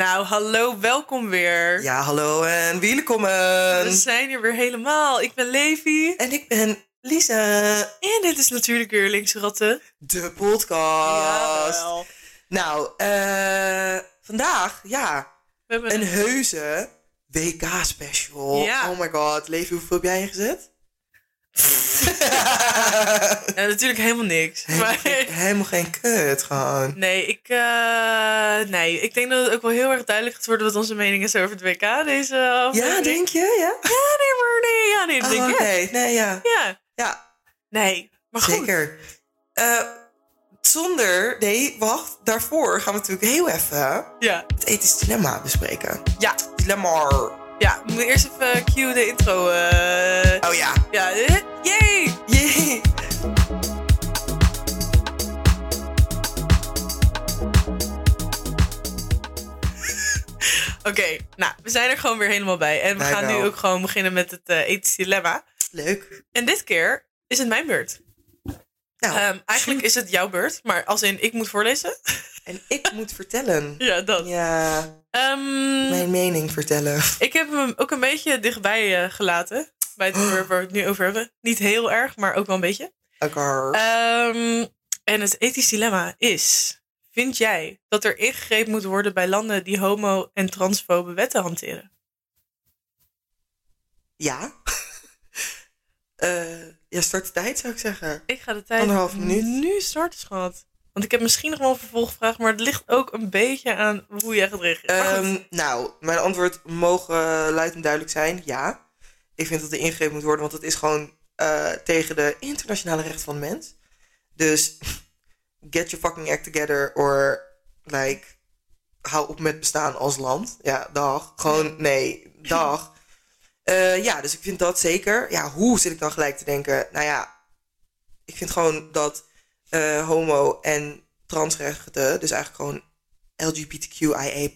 Nou, hallo, welkom weer. Ja, hallo en welkom. We zijn hier weer helemaal. Ik ben Levi. En ik ben Lisa. En dit is natuurlijk weer Linksratten. De podcast. Jawel. Nou, eh vandaag, ja, We hebben een heuse WK-special. Ja. Oh my god, Levi, hoeveel heb jij ingezet? Ja, natuurlijk helemaal niks. Maar, Helemaal geen kut, gewoon. nee, ik, eh, nee, ik denk dat het ook wel heel erg duidelijk gaat worden wat onze mening is over het WK. Deze Ja, denk je? Ja? Ja, nee, maar nee, ja, nee, dat Oh, denk nee, ja. Ja, Ja, nee, maar goed. zeker. Eh, zonder, nee, wacht, daarvoor gaan we natuurlijk heel even Ja, het ethisch dilemma bespreken. ja, Dilemma. Ja. We moeten eerst even cue de intro. eh Oh ja. ja, eh, yay! Yay. Oké, nou, we zijn er gewoon weer helemaal bij. En we Wij gaan nu ook gewoon beginnen met het eh ethisch dilemma. Leuk. En dit keer is het mijn beurt. Nou, Ehm, eigenlijk is het jouw beurt, maar als in ik moet voorlezen. En ik moet vertellen. ja, dat. Ja, Ehm, mijn mening vertellen. ik heb hem ook een beetje dichtbij eh, gelaten. Bij het onderwerp waar we het nu over hebben. Niet heel erg, maar ook wel een beetje. Ehm, en het ethisch dilemma is... Vind jij dat er ingegrepen moet worden bij landen die homo- en transfobe wetten hanteren? ja. Eh ja, start de tijd zou ik zeggen. Ik ga de tijd Anderhalf minuut. nu starten, schat. Want ik heb misschien nog wel een vervolgvraag, maar het ligt ook een beetje aan hoe jij gaat reageren. Ehm, nou, mijn antwoord mogen luid en duidelijk zijn. Ja. Ik vind dat er ingegrepen moet worden, want het is gewoon eh, tegen de internationale rechten van de mens. Dus get your fucking act together or like hou op met bestaan als land. Ja, dag. Gewoon nee, dag. Eh, ja, dus ik vind dat zeker. Ja, hoe zit ik dan gelijk te denken? Nou ja, ik vind gewoon dat eh, homo en transrechten, dus eigenlijk gewoon LGBTQIA+,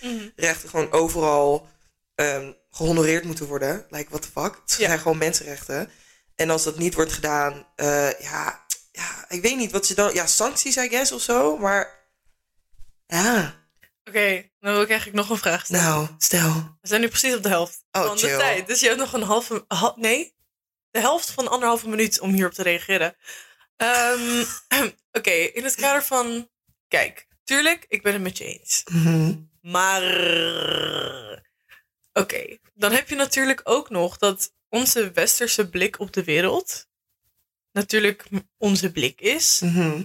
Mhm. rechten gewoon overal ehm, gehonoreerd moeten worden. Like, what the fuck? Het Ja. zijn gewoon mensenrechten. En als dat niet wordt gedaan, eh, ja, ja, ik weet niet wat ze dan... Ja, sancties, I guess, of zo. Maar ja, Oké, dan wil ik eigenlijk nog een vraag stellen. nou, stel. We zijn nu precies op de helft Oh, van de chill. tijd. Dus je hebt nog een halve... ha- nee, de helft van anderhalve minuut om hierop te reageren. Ehm, Oké, in het kader van... Kijk, tuurlijk, ik ben het met je eens. Mhm. Maar... Oké, dan heb je natuurlijk ook nog dat onze westerse blik op de wereld... natuurlijk onze blik is. Mhm.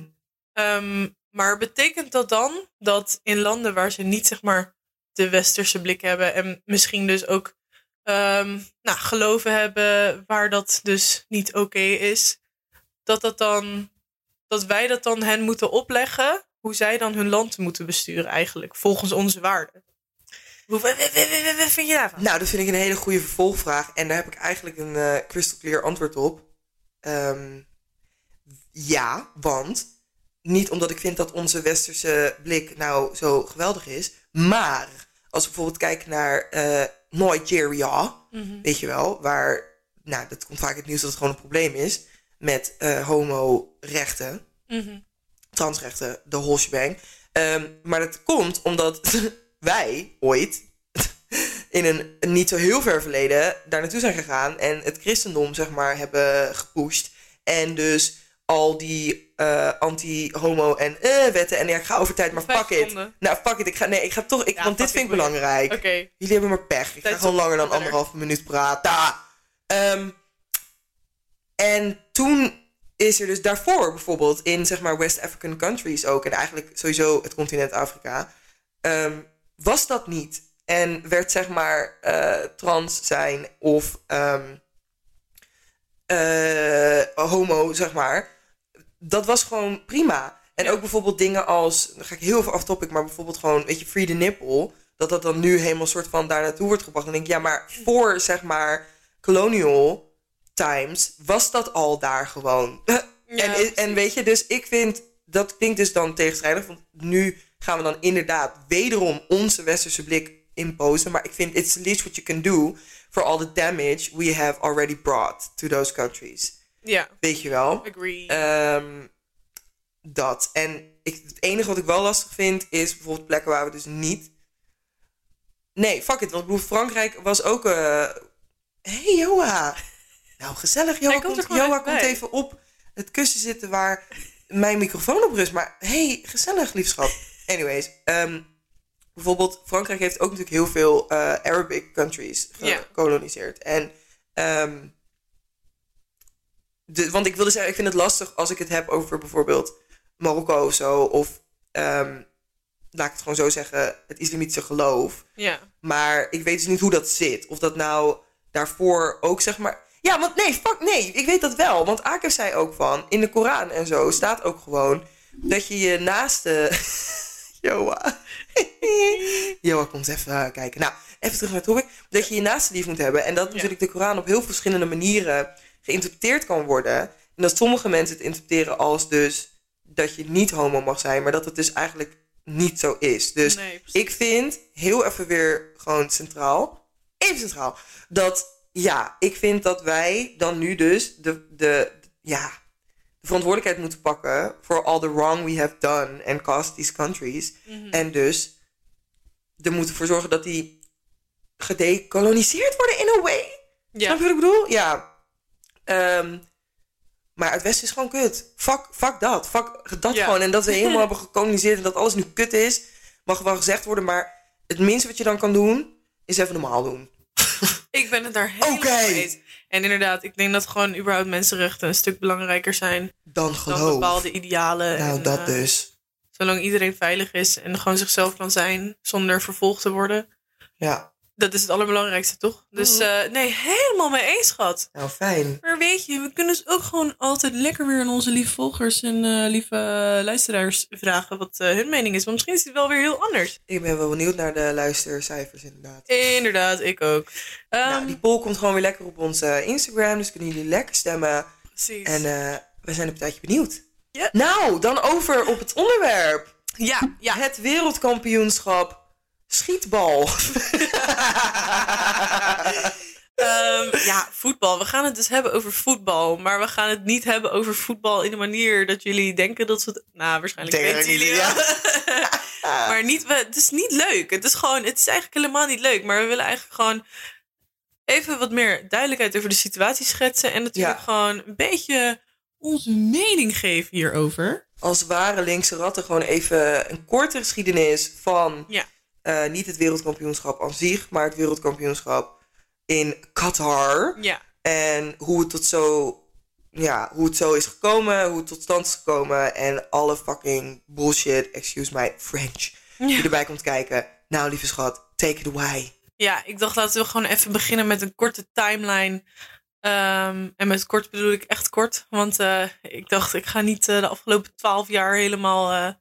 Ehm, maar betekent dat dan dat in landen waar ze niet zeg maar de westerse blik hebben en misschien dus ook ehm, nou, geloven hebben waar dat dus niet oké is, dat dat dan dat wij dat dan hen moeten opleggen hoe zij dan hun land moeten besturen eigenlijk volgens onze waarden. Hoe wat- vind je daarvan? Nou, dat vind ik een hele goede vervolgvraag. En daar heb ik eigenlijk een eh crystal clear antwoord op. Ehm, ja, want niet omdat ik vind dat onze westerse blik nou zo geweldig is. Maar als we bijvoorbeeld kijken naar eh, Nigeria, Mhm. weet je wel, waar, nou, dat komt vaak in het nieuws dat het gewoon een probleem is met eh homo-rechten Mhm. transrechten, de whole shebang. Ehm, maar dat komt omdat wij ooit in een, niet zo heel ver verleden daar naartoe zijn gegaan en het christendom zeg maar hebben gepusht. En dus al die eh, anti-homo en eh, wetten en ja, ik ga over tijd, maar fuck it. seconden. Nou, fuck it. Ik ga, nee, ik ga toch, ik, Ja, want dit vind ik belangrijk. Jullie hebben maar pech. Ik ga gewoon langer dan Verder. anderhalve minuut praten. Ehm, en toen is er dus daarvoor bijvoorbeeld in zeg maar West African countries ook... en eigenlijk sowieso het continent Afrika... ehm, was dat niet. En werd zeg maar eh, trans zijn of ehm, eh, homo, zeg maar... dat was gewoon prima. En ook bijvoorbeeld dingen als... dan ga ik heel veel off-topic, maar bijvoorbeeld gewoon... weet je, free the nipple... dat dat dan nu helemaal soort van daar naartoe wordt gebracht. Dan denk ik, ja, maar voor zeg maar colonial times... was dat al daar gewoon. Ja, en, en weet je, dus ik vind... dat klinkt dus dan tegenstrijdig. Want nu gaan we dan inderdaad wederom onze westerse blik imposen. Maar ik vind it's the least what you can do... for all the damage we have already brought to those countries. ja, Weet je wel? agree. Ehm, dat. En ik, het enige wat ik wel lastig vind is bijvoorbeeld plekken waar we dus niet Nee, fuck it. Want Frankrijk was ook... eh hey, Joa. Nou, gezellig. Joa komt Joa even komt even op het kussen zitten waar mijn microfoon op rust. Maar hey, gezellig, liefschap. Anyways, ehm, bijvoorbeeld Frankrijk heeft ook natuurlijk heel veel eh, Arabic countries gekoloniseerd. En... ehm, de, want ik wilde zeggen, ik vind het lastig als ik het heb over bijvoorbeeld Marokko of zo. Of ehm, laat ik het gewoon zo zeggen, het islamitische geloof. Ja. Maar ik weet dus niet hoe dat zit. Of dat nou daarvoor ook zeg maar. Ja, want nee, fuck nee, ik weet dat wel. Want Akif zei ook van, in de Koran en zo staat ook gewoon dat je je naaste. Joa. Joa komt even eh, kijken. Nou, even terug naar het topic. Dat je je naaste lief moet hebben. En dat Ja. natuurlijk de Koran op heel verschillende manieren geïnterpreteerd kan worden. En dat sommige mensen het interpreteren als dus dat je niet homo mag zijn. Maar dat het dus eigenlijk niet zo is. Dus Nee, ik vind heel even weer gewoon centraal, even centraal, dat ja, ik vind dat wij dan nu dus de, de, ja, de verantwoordelijkheid moeten pakken voor all the wrong we have done and caused these countries. Mhm. En dus er moeten voor zorgen dat die gedecoloniseerd worden in a way. ja. Snap je wat ik bedoel? Ja. Ehm, maar het Westen is gewoon kut. Fuck, fuck dat. Fuck dat Ja. gewoon. En dat we helemaal hebben gekoloniseerd en dat alles nu kut is, mag wel gezegd worden. Maar het minste wat je dan kan doen, is even normaal doen. Ik ben het daar helemaal mee eens. En inderdaad, ik denk dat gewoon überhaupt mensenrechten een stuk belangrijker zijn Dan dan geloof. bepaalde idealen. nou, en, dat eh, dus. Zolang iedereen veilig is en gewoon zichzelf kan zijn zonder vervolgd te worden. Ja. Dat is het allerbelangrijkste, toch? Dus Mhm. eh, nee, helemaal mee eens, schat. Nou, fijn. Maar weet je, we kunnen dus ook gewoon altijd lekker weer aan onze lieve volgers en eh, lieve luisteraars vragen wat eh, hun mening is. Want misschien is het wel weer heel anders. Ik ben wel benieuwd naar de luistercijfers, inderdaad. Inderdaad, ik ook. Ehm, nou, die poll komt gewoon weer lekker op onze Instagram. Dus kunnen jullie lekker stemmen. precies. En we zijn een tijdje benieuwd. Ja. Nou, dan over op het onderwerp. ja, ja. Het wereldkampioenschap schietbal. Ehm, ja, voetbal. We gaan het dus hebben over voetbal. Maar we gaan het niet hebben over voetbal in de manier dat jullie denken dat ze het... Nou, waarschijnlijk Denk weten jullie ja. maar niet, we, het is niet leuk. Het is gewoon, het is eigenlijk helemaal niet leuk. Maar we willen eigenlijk gewoon even wat meer duidelijkheid over de situatie schetsen. En natuurlijk Ja. gewoon een beetje onze mening geven hierover. Als ware linkse ratten gewoon even een korte geschiedenis van Ja. Eh, niet het wereldkampioenschap aan zich, maar het wereldkampioenschap in Qatar. Ja, En hoe het tot zo, ja, hoe het zo is gekomen, hoe het tot stand is gekomen en alle fucking bullshit, excuse my French, die ja. erbij komt kijken. Nou, lieve schat, take it away. ja, ik dacht laten we gewoon even beginnen met een korte timeline. Ehm, en met kort bedoel ik echt kort. Want eh, ik dacht, ik ga niet eh, de afgelopen twaalf jaar helemaal...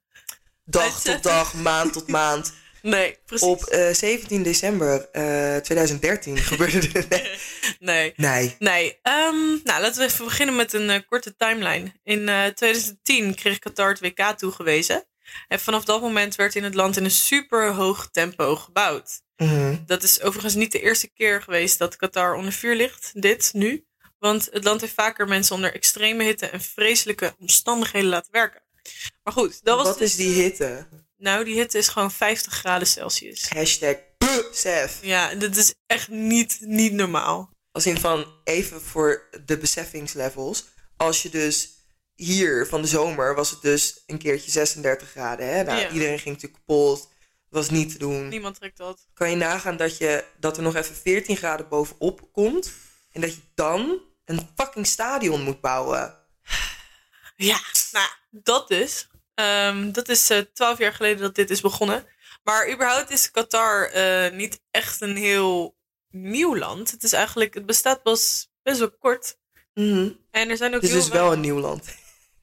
Dag Uitzetten. tot dag, maand tot maand. Nee, precies. Op eh, 17 december eh, 2013 gebeurde er... Nee. Nee. nee. Nee, ehm, nou laten we even beginnen met een eh, korte timeline. In eh, 2010 kreeg Qatar het WK toegewezen. En vanaf dat moment werd in het land in een super hoog tempo gebouwd. Mhm. Dat is overigens niet de eerste keer geweest dat Qatar onder vuur ligt, dit nu. Want het land heeft vaker mensen onder extreme hitte en vreselijke omstandigheden laten werken. Maar goed, dat was Wat dus, is die hitte? Nou, die hitte is gewoon 50 graden Celsius. Hashtag besef. Ja, dat is echt niet, niet normaal. Als in van, even voor de beseffingslevels. Als je dus hier van de zomer was het dus een keertje 36 graden. Hè? Nou, Ja. Iedereen ging natuurlijk kapot. was niet te doen. Niemand trekt dat. Kan je nagaan dat, je, dat er nog even 14 graden bovenop komt. En dat je dan een fucking stadion moet bouwen. Ja, nou, dat dus. Ehm, dat is twaalf jaar geleden dat dit is begonnen. Maar überhaupt is Qatar eh, niet echt een heel nieuw land. Het is eigenlijk, het bestaat pas best wel kort. Mhm. En er zijn ook Het is dus wel een nieuw land.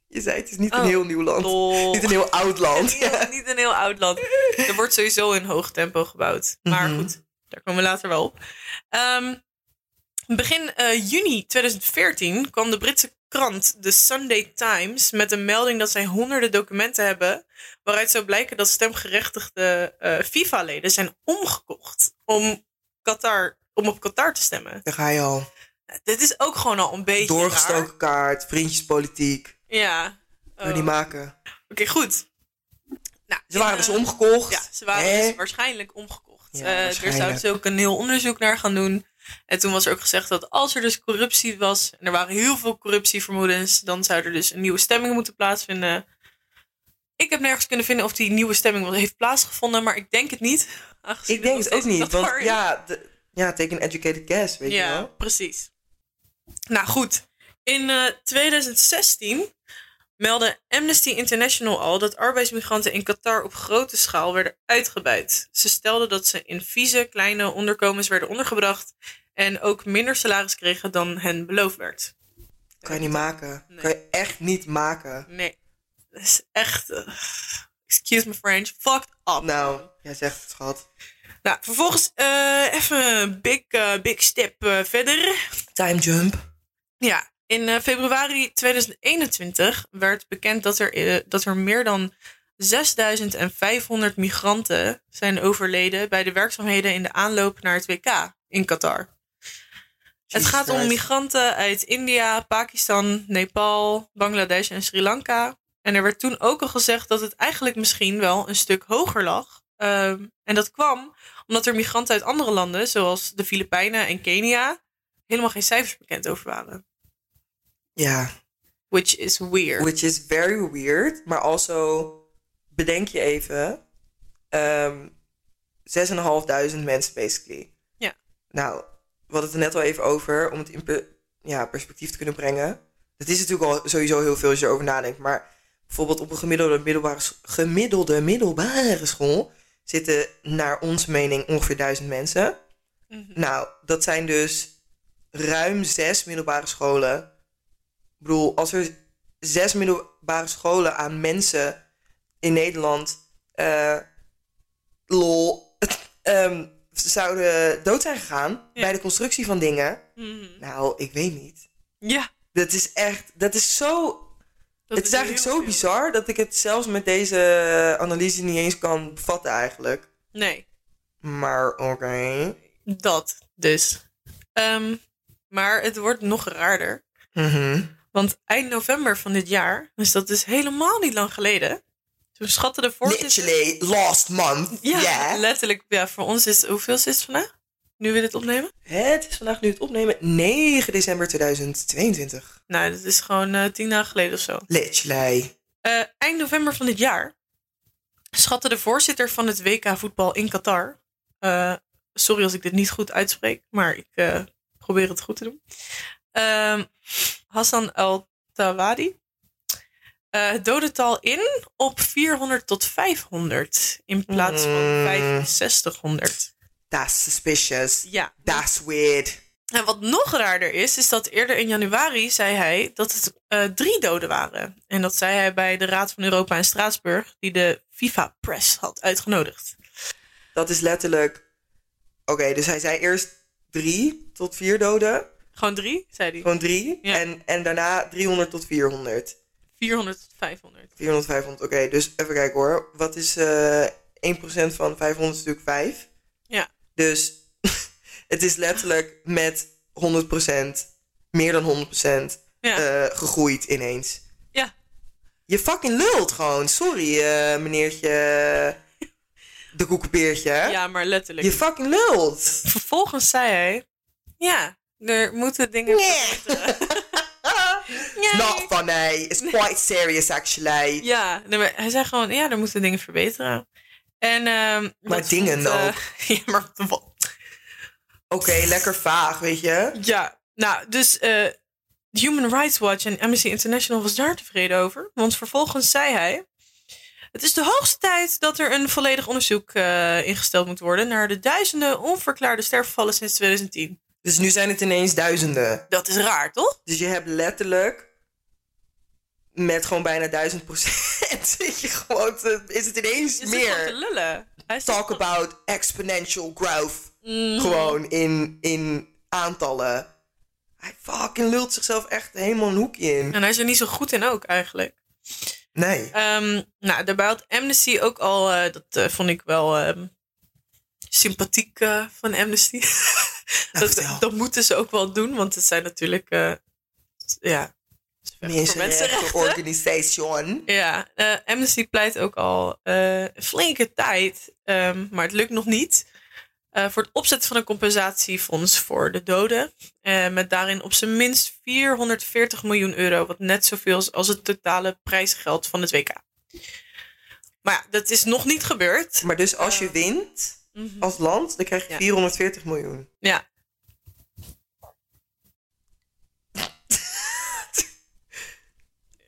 Je zei het is niet een Oh, heel nieuw land. Niet een heel oud land. Niet, heel- niet een heel oud land. Er wordt sowieso in hoog tempo gebouwd. Maar Mhm. goed, daar komen we later wel op. Ehm, begin eh, juni 2014 kwam de Britse krant The Sunday Times met een melding dat zij honderden documenten hebben. waaruit zou blijken dat stemgerechtigde eh, FIFA-leden zijn omgekocht om, Qatar, om op Qatar te stemmen. Daar ga je al. Dit is ook gewoon al een beetje. Doorgestoken kaart, vriendjespolitiek. raar. Ja. Oh. die maken? Oké, goed. Nou, Ze waren dus omgekocht. Ja, ze waren Hè? dus waarschijnlijk omgekocht. Ja, Eh, er waarschijnlijk. zouden ze ook een heel onderzoek naar gaan doen. En toen was er ook gezegd dat als er dus corruptie was, en er waren heel veel corruptievermoedens, dan zou er dus een nieuwe stemming moeten plaatsvinden. Ik heb nergens kunnen vinden of die nieuwe stemming wel heeft plaatsgevonden, maar ik denk het niet. Ik denk het ook niet. Want ja, de, ja, take an educated guess, weet je Ja, wel. precies. Nou goed, in eh, 2016 meldde Amnesty International al dat arbeidsmigranten in Qatar op grote schaal werden uitgebuit. Ze stelden dat ze in vieze kleine onderkomens werden ondergebracht en ook minder salaris kregen dan hen beloofd werd. Kan je niet maken. Nee. Kan je echt niet maken. Nee, dat is echt, eh, excuse my French, fucked up. Nou, jij zegt het, schat. Nou, vervolgens eh, even een big, eh, big step verder. Time jump. Ja, in februari 2021 werd bekend dat er, dat er meer dan 6500 migranten zijn overleden bij de werkzaamheden in de aanloop naar het WK in Qatar. Het gaat om migranten uit India, Pakistan, Nepal, Bangladesh en Sri Lanka. En er werd toen ook al gezegd dat het eigenlijk misschien wel een stuk hoger lag. Ehm, en dat kwam omdat er migranten uit andere landen, zoals de Filipijnen en Kenia, helemaal geen cijfers bekend over waren. Ja, Which is weird. which is very weird. Maar also, bedenk je even. ehm 6.500 mensen, basically. Ja. Nou, we hadden het er net al even over, om het in per- ja, perspectief te kunnen brengen. Dat is natuurlijk al sowieso heel veel als je erover nadenkt. Maar bijvoorbeeld op een gemiddelde middelbare, gemiddelde middelbare school zitten naar onze mening ongeveer duizend mensen. Mhm. Nou, dat zijn dus ruim zes middelbare scholen. Ik bedoel, als er zes middelbare scholen aan mensen in Nederland eh, lol ehm, zouden dood zijn gegaan Ja. bij de constructie van dingen. Mhm. Nou, ik weet niet. Ja. Dat is echt, dat is zo dat het is eigenlijk zo veel. bizar dat ik het zelfs met deze analyse niet eens kan bevatten eigenlijk. Nee, Maar oké. dat dus. Ehm, maar het wordt nog raarder. Mhm. Want eind november van dit jaar, dus dat is helemaal niet lang geleden. Toen schatten de voorzitter... Literally last month. Ja, letterlijk. Ja, voor ons is hoeveel is het vandaag? Nu we dit opnemen? Het is vandaag nu het opnemen 9 december 2022. Nou, dat is gewoon eh, tien dagen geleden of zo. Literally. Eh, eind november van dit jaar schatte de voorzitter van het WK voetbal in Qatar. eh, sorry als ik dit niet goed uitspreek, maar ik probeer het goed te doen. Ehm, Hassan Al-Tawadi. Eh, het dodental in op 400 tot 500 in plaats van Mm. 6500. That's suspicious. Ja, That's weird. en wat nog raarder is, is dat eerder in januari zei hij dat het eh, drie doden waren. En dat zei hij bij de Raad van Europa in Straatsburg, die de FIFA-press had uitgenodigd. Dat is letterlijk... Oké, dus hij zei eerst drie tot vier doden. Gewoon drie, zei hij. Gewoon drie. Ja. En, en daarna 300 tot 400. 400 tot 500. 400, 500. Oké, dus even kijken hoor. Wat is eh 1% van 500 is natuurlijk 5. Ja. Dus het is letterlijk met 100%, meer dan 100% Ja. eh, gegroeid ineens. Ja. Je fucking lult gewoon. Sorry, eh, meneertje de koekenpeertje. ja, maar letterlijk. Je fucking lult. Vervolgens zei hij, ja, er moeten dingen Nee. It's not funny. It's quite serious actually. Ja, nee, maar hij zei gewoon, ja, er moeten dingen verbeteren. En, ehm, Maar dingen vond, eh, ook. ja, maar wat? Oké, lekker vaag, weet je. Ja, nou, dus eh, Human Rights Watch en Amnesty International was daar tevreden over. Want vervolgens zei hij... Het is de hoogste tijd dat er een volledig onderzoek eh, ingesteld moet worden... naar de duizenden onverklaarde sterfgevallen sinds 2010. Dus nu zijn het ineens duizenden. Dat is raar, toch? Dus je hebt letterlijk met gewoon bijna duizend procent zit je gewoon te- is het ineens meer. lullen. Hij Talk about exponential growth. Mhm. Gewoon in, in aantallen. Hij fucking lult zichzelf echt helemaal een hoekje in. En hij is er niet zo goed in ook, eigenlijk. Nee. Ehm, nou, daarbij had Amnesty ook al, eh, dat eh, vond ik wel ehm, sympathiek eh, van Amnesty. dat, vertel. dat moeten ze ook wel doen, want het zijn natuurlijk, ja, Mensenrechtenorganisation. Ja, eh, Amnesty pleit ook al een flinke tijd, ehm, maar het lukt nog niet. eh, voor het opzetten van een compensatiefonds voor de doden. Met daarin op zijn minst 440 miljoen euro, wat net zoveel is als het totale prijsgeld van het WK. Maar ja, dat is nog niet gebeurd. Maar dus als je Eh, wint Mhm. als land, dan krijg je Ja. 440 miljoen. Ja.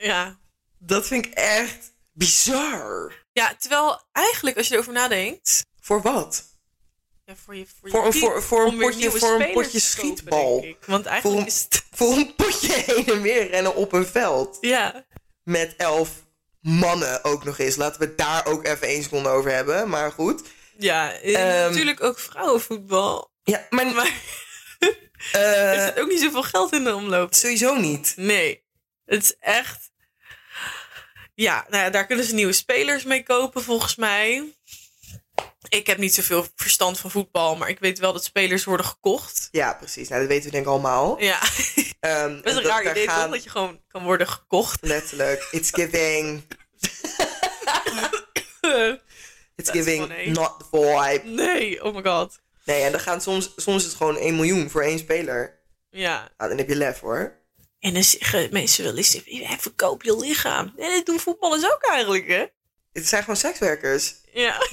Ja. Dat vind ik echt bizar. Ja, terwijl eigenlijk als je erover nadenkt. Voor wat? Ja, voor, je, voor, je Voor een- voor- voor een potje- voor een potje kopen, schietbal. Want eigenlijk een- is het. Voor een potje heen en weer rennen op een veld. Ja. Met elf mannen ook nog eens. Laten we het daar ook even één seconde over hebben. Maar goed. Ja, eh, Ehm, natuurlijk ook vrouwenvoetbal. Ja, maar Maar eh, er zit ook niet zoveel geld in de omloop. sowieso niet. Nee. Het is echt. Ja, nou ja, daar kunnen ze nieuwe spelers mee kopen, volgens mij. Ik heb niet zoveel verstand van voetbal, maar ik weet wel dat spelers worden gekocht. Ja, precies. Nou, dat weten we denk ik allemaal. Ja, Ehm, dat is een raar idee gaan toch? Dat je gewoon kan worden gekocht. Letterlijk. It's giving. It's That's giving funny. not the vibe. nee, oh my god. Nee, en dan gaan soms, soms is het gewoon 1 miljoen voor één speler. Ja. Nou, dan heb je lef hoor. En dan zeggen mensen wel eens, "Ja, verkoop je lichaam. En dat doen voetballers ook eigenlijk, hè? Het zijn gewoon sekswerkers. Ja.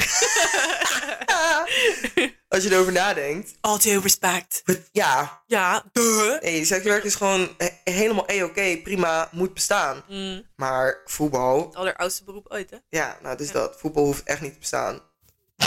Als je erover nadenkt. All due respect. Ja, Ja, duh. nee, sekswerk is gewoon he- helemaal e-oké, prima, moet bestaan. Mm, Maar voetbal, het alleroudste beroep ooit, hè? ja, nou dus dat. Voetbal hoeft echt niet te bestaan.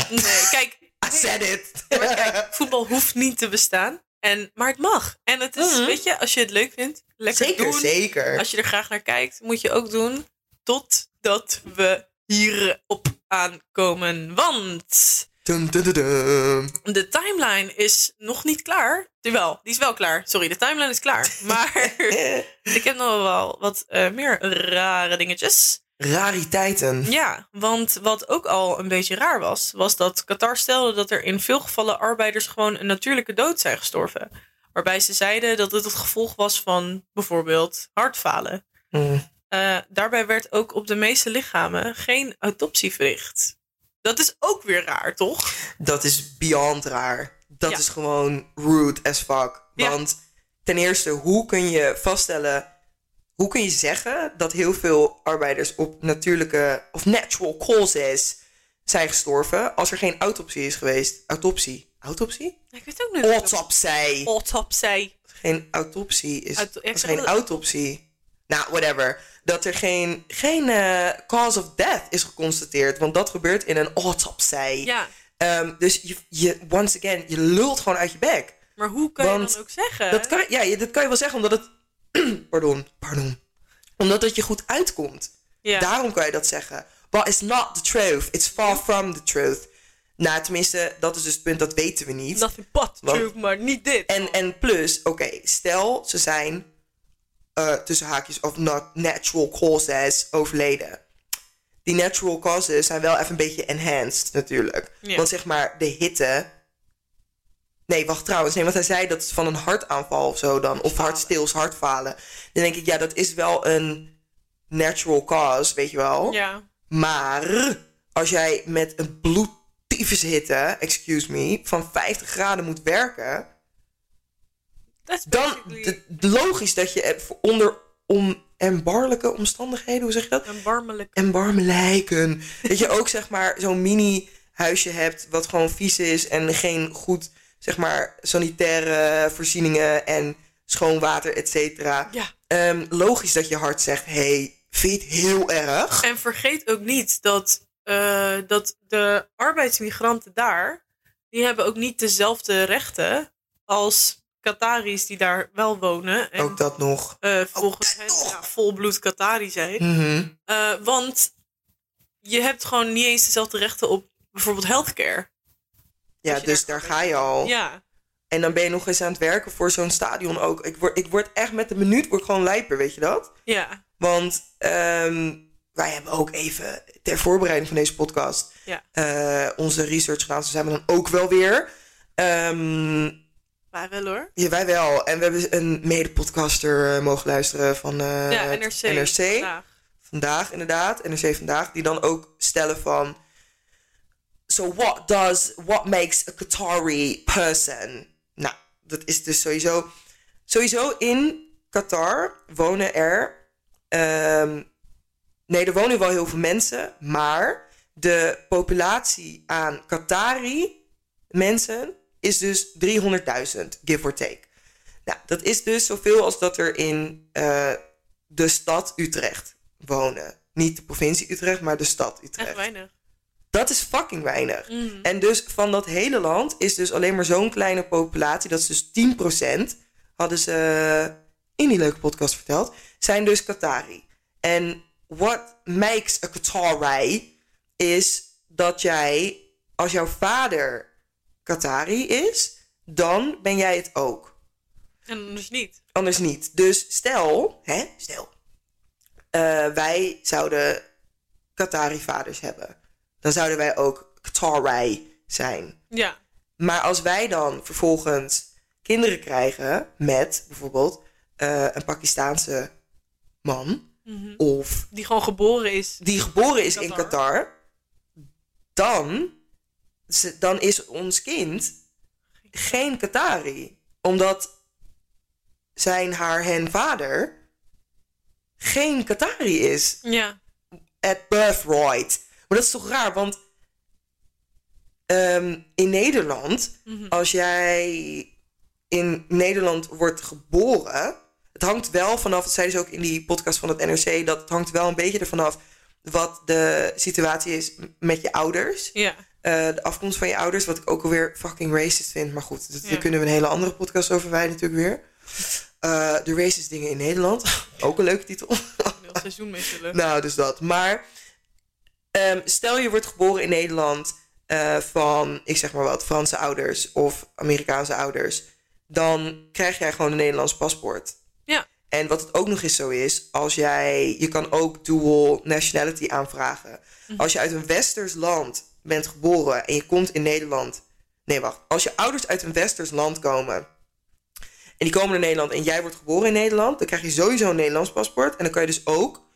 Nee, kijk, I said it! Ja, maar kijk, voetbal hoeft niet te bestaan. En, maar het mag. En het is, Mhm. weet je, als je het leuk vindt, lekker zeker, doen. zeker. Als je er graag naar kijkt, moet je ook doen totdat we hierop aankomen. Want Dun, dun, dun, dun. de timeline is nog niet klaar. Terwijl, die is wel klaar. Sorry, de timeline is klaar. Maar ik heb nog wel wat eh, meer rare dingetjes. Rariteiten. Ja, want wat ook al een beetje raar was, was dat Qatar stelde dat er in veel gevallen arbeiders gewoon een natuurlijke dood zijn gestorven. Waarbij ze zeiden dat het het gevolg was van bijvoorbeeld hartfalen. Mm. Eh, daarbij werd ook op de meeste lichamen geen autopsie verricht. Dat is ook weer raar, toch? Dat is beyond raar. Dat Ja. is gewoon rude as fuck. Ja. Want ten eerste, hoe kun je vaststellen... Hoe kun je zeggen dat heel veel arbeiders op natuurlijke... of natural causes zijn gestorven... als er geen autopsie is geweest? Autopsie? Autopsie? Ik weet ook niet. Autopsie! Autopsie. Geen autopsie is... Auto- er geen autopsie... Nou, whatever. Dat er geen, geen eh, cause of death is geconstateerd. Want dat gebeurt in een autopsie. Ja, Ehm, dus je, je, once again, je lult gewoon uit je bek. maar hoe kan je dan ook zeggen? Dat kan, ja, dat kan je wel zeggen omdat het... pardon, pardon. Omdat het je goed uitkomt. ja. Daarom kan je dat zeggen. But it's not the truth. It's far from the truth. Nou, tenminste, dat is dus het punt, dat weten we niet. Nothing but truth, maar niet dit. En, en plus, oké, stel ze zijn eh, tussen haakjes of not natural causes overleden. Die natural causes zijn wel even een beetje enhanced natuurlijk. Ja. Want zeg maar, de hitte. Nee, wacht trouwens. Nee, want hij zei dat het van een hartaanval of zo dan. Of hartstils, hartfalen. Dan denk ik, ja, dat is wel een natural cause, weet je wel. Ja. Maar als jij met een bloedtyfushitte, excuse me, van 50 graden moet werken dan basically logisch dat je er onder onembarlijke omstandigheden, hoe zeg je dat? een barmelijk. Embarmelijken. dat je ook zeg maar zo'n mini huisje hebt wat gewoon vies is en geen goed zeg maar sanitaire voorzieningen en schoon water, et cetera. Ja. Ehm, logisch dat je hart zegt, hey, vind je het heel erg? En vergeet ook niet dat, eh, dat de arbeidsmigranten daar, die hebben ook niet dezelfde rechten als Qataris die daar wel wonen. En Ook dat nog. eh, volgens hen ja, volbloed Qatari zijn. Mhm. Eh, want je hebt gewoon niet eens dezelfde rechten op bijvoorbeeld healthcare. Ja, dus daar daar ga je al. Ja, En dan ben je nog eens aan het werken voor zo'n stadion ook. Ik word, ik word echt met de minuut word gewoon lijper, weet je dat? ja, Want ehm, wij hebben ook even ter voorbereiding van deze podcast Ja. eh, onze research gedaan. Dus zijn we dan ook wel weer. Ehm, maar wel hoor. ja, wij wel. En we hebben een mede-podcaster eh, mogen luisteren van eh, ja, NRC. NRC. vandaag. Vandaag inderdaad, NRC Vandaag. Die dan ook stellen van... so what does, what makes a Qatari person? Nou, dat is dus sowieso, sowieso in Qatar wonen er, ehm, nee, er wonen wel heel veel mensen, maar de populatie aan Qatari mensen is dus 300.000, give or take. Nou, dat is dus zoveel als dat er in uh, de stad Utrecht wonen. Niet de provincie Utrecht, maar de stad Utrecht. Echt weinig. Dat is fucking weinig. Mm. En dus van dat hele land is dus alleen maar zo'n kleine populatie. Dat is dus 10%. Hadden ze in die leuke podcast verteld. Zijn dus Qatari. En what makes a Qatari is dat jij, als jouw vader Qatari is, dan ben jij het ook. En anders niet. Anders niet. Dus stel, hè, stel, eh, wij zouden Qatari-vaders hebben. Dan zouden wij ook Qatari zijn. Ja. Maar als wij dan vervolgens kinderen krijgen met bijvoorbeeld eh, een Pakistaanse man Mhm. of Die gewoon geboren is. die geboren is in Qatar. Qatar, dan, dan is ons kind geen Qatari. Omdat zijn, haar, hen vader geen Qatari is. Ja. At birthright. Maar dat is toch raar, want ehm, in Nederland, Mhm. als jij in Nederland wordt geboren, het hangt wel vanaf, dat zeiden ze ook in die podcast van het NRC, dat het hangt wel een beetje ervan af wat de situatie is met je ouders. Ja. Eh, de afkomst van je ouders, wat ik ook alweer fucking racist vind. Maar goed, dat, Ja. daar kunnen we een hele andere podcast over wijden natuurlijk weer. Eh, de racist dingen in Nederland. ook een leuke titel. Heel seizoen mee zullen. nou, dus dat. Maar ehm, stel je wordt geboren in Nederland eh, van, ik zeg maar wat, Franse ouders of Amerikaanse ouders. Dan krijg jij gewoon een Nederlands paspoort. Ja. En wat het ook nog eens zo is, als jij, je kan ook dual nationality aanvragen. Als je uit een westers land bent geboren en je komt in Nederland. Nee, wacht. Als je ouders uit een westers land komen en die komen naar Nederland en jij wordt geboren in Nederland, dan krijg je sowieso een Nederlands paspoort. En dan kan je dus ook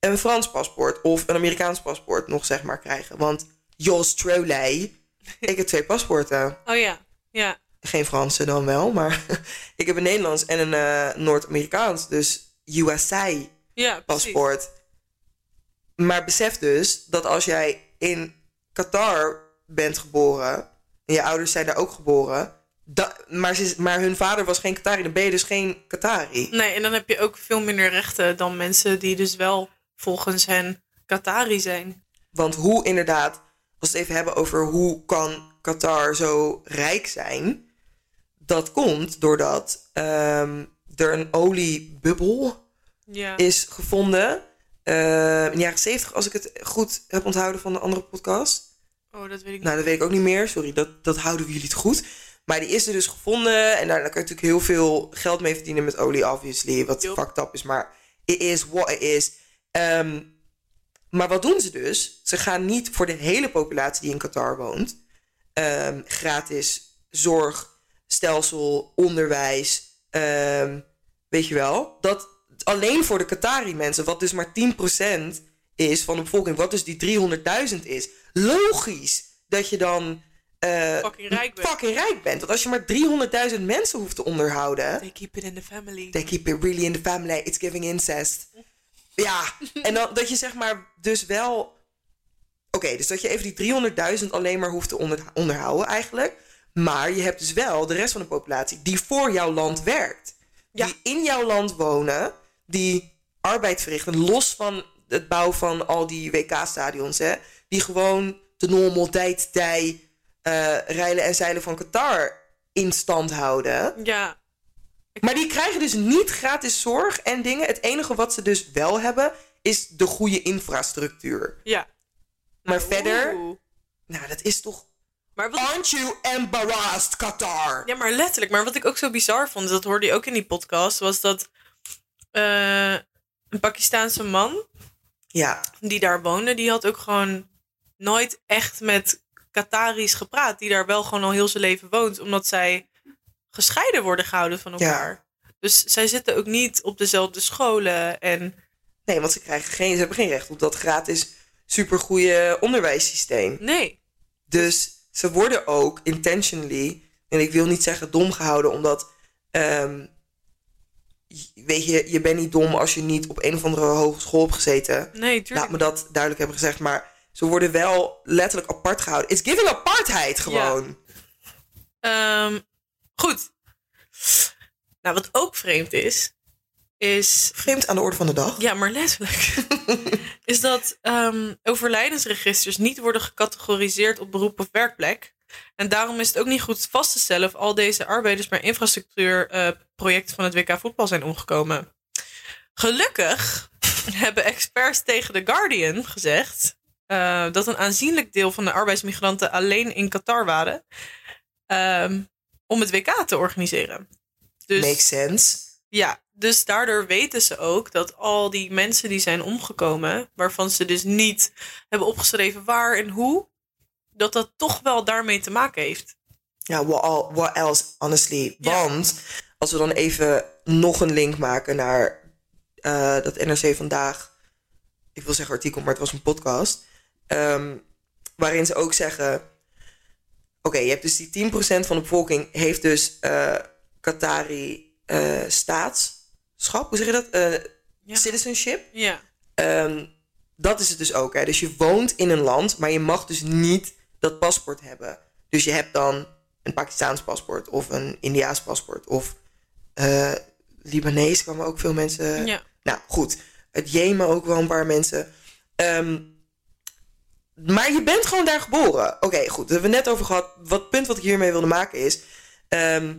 een Frans paspoort of een Amerikaans paspoort nog zeg maar krijgen. Want Jos Troley, ik heb twee paspoorten. Oh ja. Ja. Geen Franse dan wel, maar ik heb een Nederlands en een eh, Noord-Amerikaans. Dus USA Ja, precies. paspoort. Maar besef dus dat als jij in Qatar bent geboren en je ouders zijn daar ook geboren, maar, ze, maar hun vader was geen Qatari, dan ben je dus geen Qatari. Nee, en dan heb je ook veel minder rechten dan mensen die dus wel volgens hen Qatari zijn. Want hoe inderdaad, als we het even hebben over hoe kan Qatar zo rijk zijn, dat komt doordat ehm, er een oliebubbel Ja. is gevonden eh, in de jaren 70, als ik het goed heb onthouden van de andere podcast. Oh, dat weet ik niet. Nou, dat weet ik ook niet meer. Sorry, dat, dat houden we jullie het goed. Maar die is er dus gevonden. En daar, daar kan je natuurlijk heel veel geld mee verdienen met olie, obviously. Wat Yup. fucked up is, maar it is what it is. Ehm, maar wat doen ze dus? Ze gaan niet voor de hele populatie die in Qatar woont... gratis zorg, stelsel, onderwijs... ehm, weet je wel? Dat alleen voor de Qatari mensen, wat dus maar 10% is van de bevolking... wat dus die 300.000 is. Logisch dat je dan... eh, Fucking rijk bent. fucking rijk bent. Want als je maar 300.000 mensen hoeft te onderhouden... They keep it in the family. They keep it really in the family. It's giving incest. Ja, en dan dat je zeg maar dus wel... Oké, dus dat je even die 300.000 alleen maar hoeft te onder- onderhouden eigenlijk. Maar je hebt dus wel de rest van de populatie die voor jouw land werkt. Ja. Die in jouw land wonen, die arbeid verrichten. Los van het bouwen van al die WK-stadions, hè. Die gewoon de normaliteit tij eh rijlen en zeilen van Qatar in stand houden. Ja. Maar die krijgen dus niet gratis zorg en dingen. Het enige wat ze dus wel hebben, is de goede infrastructuur. Ja. Maar verder, nou, dat is toch. Maar wat, Aren't you embarrassed, Qatar? ja, maar letterlijk. Maar wat ik ook zo bizar vond, dat hoorde je ook in die podcast, was dat eh, een Pakistaanse man Ja, die daar woonde, die had ook gewoon nooit echt met Qataris gepraat, die daar wel gewoon al heel zijn leven woont, omdat zij gescheiden worden gehouden van elkaar. Dus zij zitten ook niet op dezelfde scholen en nee, want ze, krijgen geen, ze hebben geen recht op dat gratis supergoeie onderwijssysteem. nee. Dus ze worden ook intentionally, en ik wil niet zeggen dom gehouden, omdat, ehm, weet je, je bent niet dom als je niet op een of andere hogeschool hebt gezeten. Nee, Laat tuurlijk. me dat duidelijk hebben gezegd, maar ze worden wel letterlijk apart gehouden. It's giving apartheid gewoon. Ehm, goed. Nou, wat ook vreemd is, is Vreemd aan de orde van de dag. Ja, maar letterlijk. is dat ehm, overlijdensregisters niet worden gecategoriseerd op beroep of werkplek. En daarom is het ook niet goed vast te stellen of al deze arbeiders bij infrastructuurprojecten van het WK voetbal zijn omgekomen. Gelukkig hebben experts tegen The Guardian gezegd eh, dat een aanzienlijk deel van de arbeidsmigranten alleen in Qatar waren ehm, om het WK te organiseren. Dus, Makes sense. Ja, dus daardoor weten ze ook dat al die mensen die zijn omgekomen, waarvan ze dus niet hebben opgeschreven waar en hoe, dat dat toch wel daarmee te maken heeft. Ja, what, else, honestly. Ja. Want als we dan even nog een link maken naar eh, dat NRC vandaag. Ik wil zeggen artikel, maar het was een podcast. ehm, waarin ze ook zeggen. Oké, je hebt dus die 10% van de bevolking heeft dus eh Qatari eh, staatschap. Hoe zeg je dat? Eh, Ja. Citizenship. Ja. Ehm, dat is het dus ook. Hè? Dus je woont in een land, maar je mag dus niet dat paspoort hebben. Dus je hebt dan een Pakistaans paspoort of een Indiaas paspoort of eh Libanees kwamen ook veel mensen. Ja. Nou goed, uit Jemen ook wel een paar mensen. Ehm, maar je bent gewoon daar geboren. Oké, goed. Daar hebben we net over gehad. Wat het punt wat ik hiermee wilde maken is... ehm,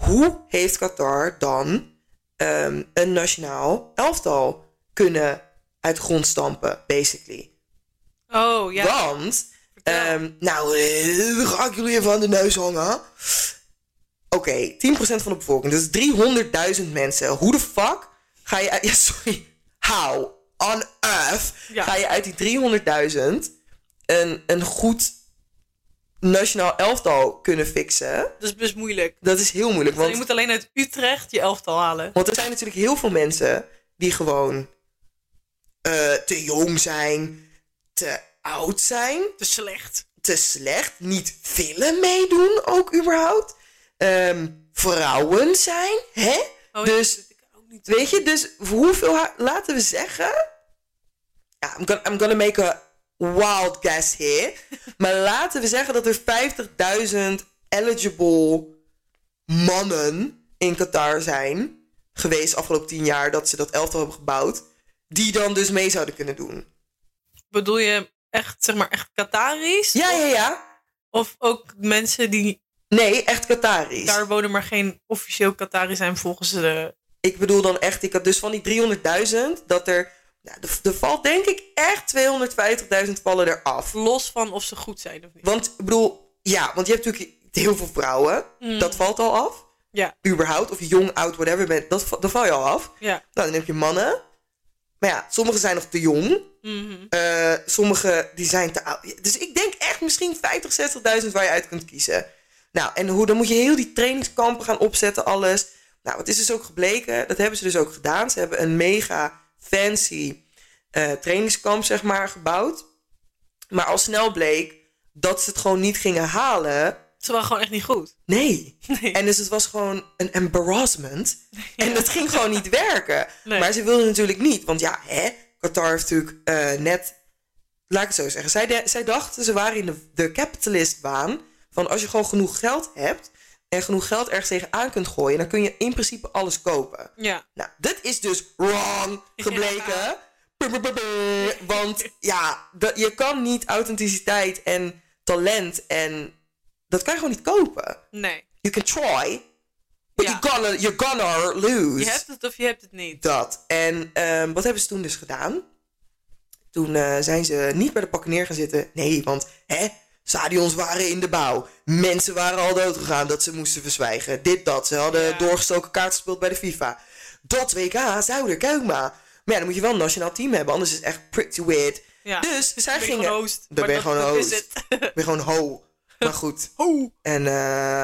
hoe heeft Qatar dan ehm, een nationaal elftal kunnen uit grond stampen, basically? Oh ja. Want, ehm, nou, eh, ga ik jullie even aan de neus hangen. Oké, 10% van de bevolking, dat is 300.000 mensen. Hoe de fuck ga je uit... Ja, sorry. How on earth Ja. ga je uit die 300.000 een, een goed nationaal elftal kunnen fixen? Dat is best moeilijk. Dat is heel moeilijk, Want je moet alleen uit Utrecht je elftal halen. Want er zijn natuurlijk heel veel mensen die gewoon eh, te jong zijn, te oud zijn, Te slecht. te slecht, niet willen meedoen ook überhaupt. Ehm, vrouwen zijn, hè? Oh, Dus- ik ook niet. Weet je, dus hoeveel, laten we zeggen... Ja, I'm gonna, I'm gonna make a wild guess here. maar laten we zeggen dat er 50.000 eligible mannen in Qatar zijn geweest afgelopen 10 jaar dat ze dat elftal hebben gebouwd. Die dan dus mee zouden kunnen doen. Bedoel je echt, zeg maar, echt Qataris? Ja, ja, ja. Of ook mensen die Nee, echt Qataris. daar wonen, maar geen officieel Qatari zijn volgens de... Ik bedoel dan echt, ik had dus van die 300.000, dat er, nou, er, er valt denk ik echt 250.000 vallen eraf. Los van of ze goed zijn of niet. Want ik bedoel, ja, want je hebt natuurlijk heel veel vrouwen, dat valt al af. Ja, Überhaupt, of je jong, oud, whatever bent, dat, dat val je al af. ja. Nou, dan heb je mannen. Maar ja, sommigen zijn nog te jong. Sommigen die zijn te oud. Dus ik denk echt misschien 50, 60.000 waar je uit kunt kiezen. Nou, en hoe, dan moet je heel die trainingskampen gaan opzetten, alles. Nou, wat is dus ook gebleken? Dat hebben ze dus ook gedaan. Ze hebben een mega fancy eh, trainingskamp, zeg maar, gebouwd. Maar al snel bleek dat ze het gewoon niet gingen halen. Ze waren gewoon echt niet goed. Nee. Nee. En dus het was gewoon een embarrassment. En dat ging gewoon niet werken. Nee. Maar ze wilden natuurlijk niet. Want ja, hè, Qatar heeft natuurlijk eh, net... Laat ik het zo zeggen. Zij, de- zij dachten, ze waren in de, de capitalist-waan. Van als je gewoon genoeg geld hebt... en genoeg geld ergens tegenaan kunt gooien... dan kun je in principe alles kopen. Ja. Nou, dit is dus wrong gebleken. Want ja, dat, je kan niet authenticiteit en talent en... Dat kan je gewoon niet kopen. Nee. You can try, but Ja. you're, gonna, you're gonna lose. Je hebt het of je hebt het niet. Dat. En ehm, wat hebben ze toen dus gedaan? Toen eh, zijn ze niet bij de pakken neer gaan zitten. Nee, want hè, stadions waren in de bouw. Mensen waren al dood gegaan dat ze moesten verzwijgen. Dit, dat. Ze hadden Ja. doorgestoken kaart gespeeld bij de FIFA. Dat WK zou er komen. Maar ja, dan moet je wel een nationaal team hebben. Anders is het echt pretty weird. Ja. Dus zij Ben gingen... host. Dan Maar ben je gewoon host. Ben je gewoon ho. Maar goed. Ho. En eh,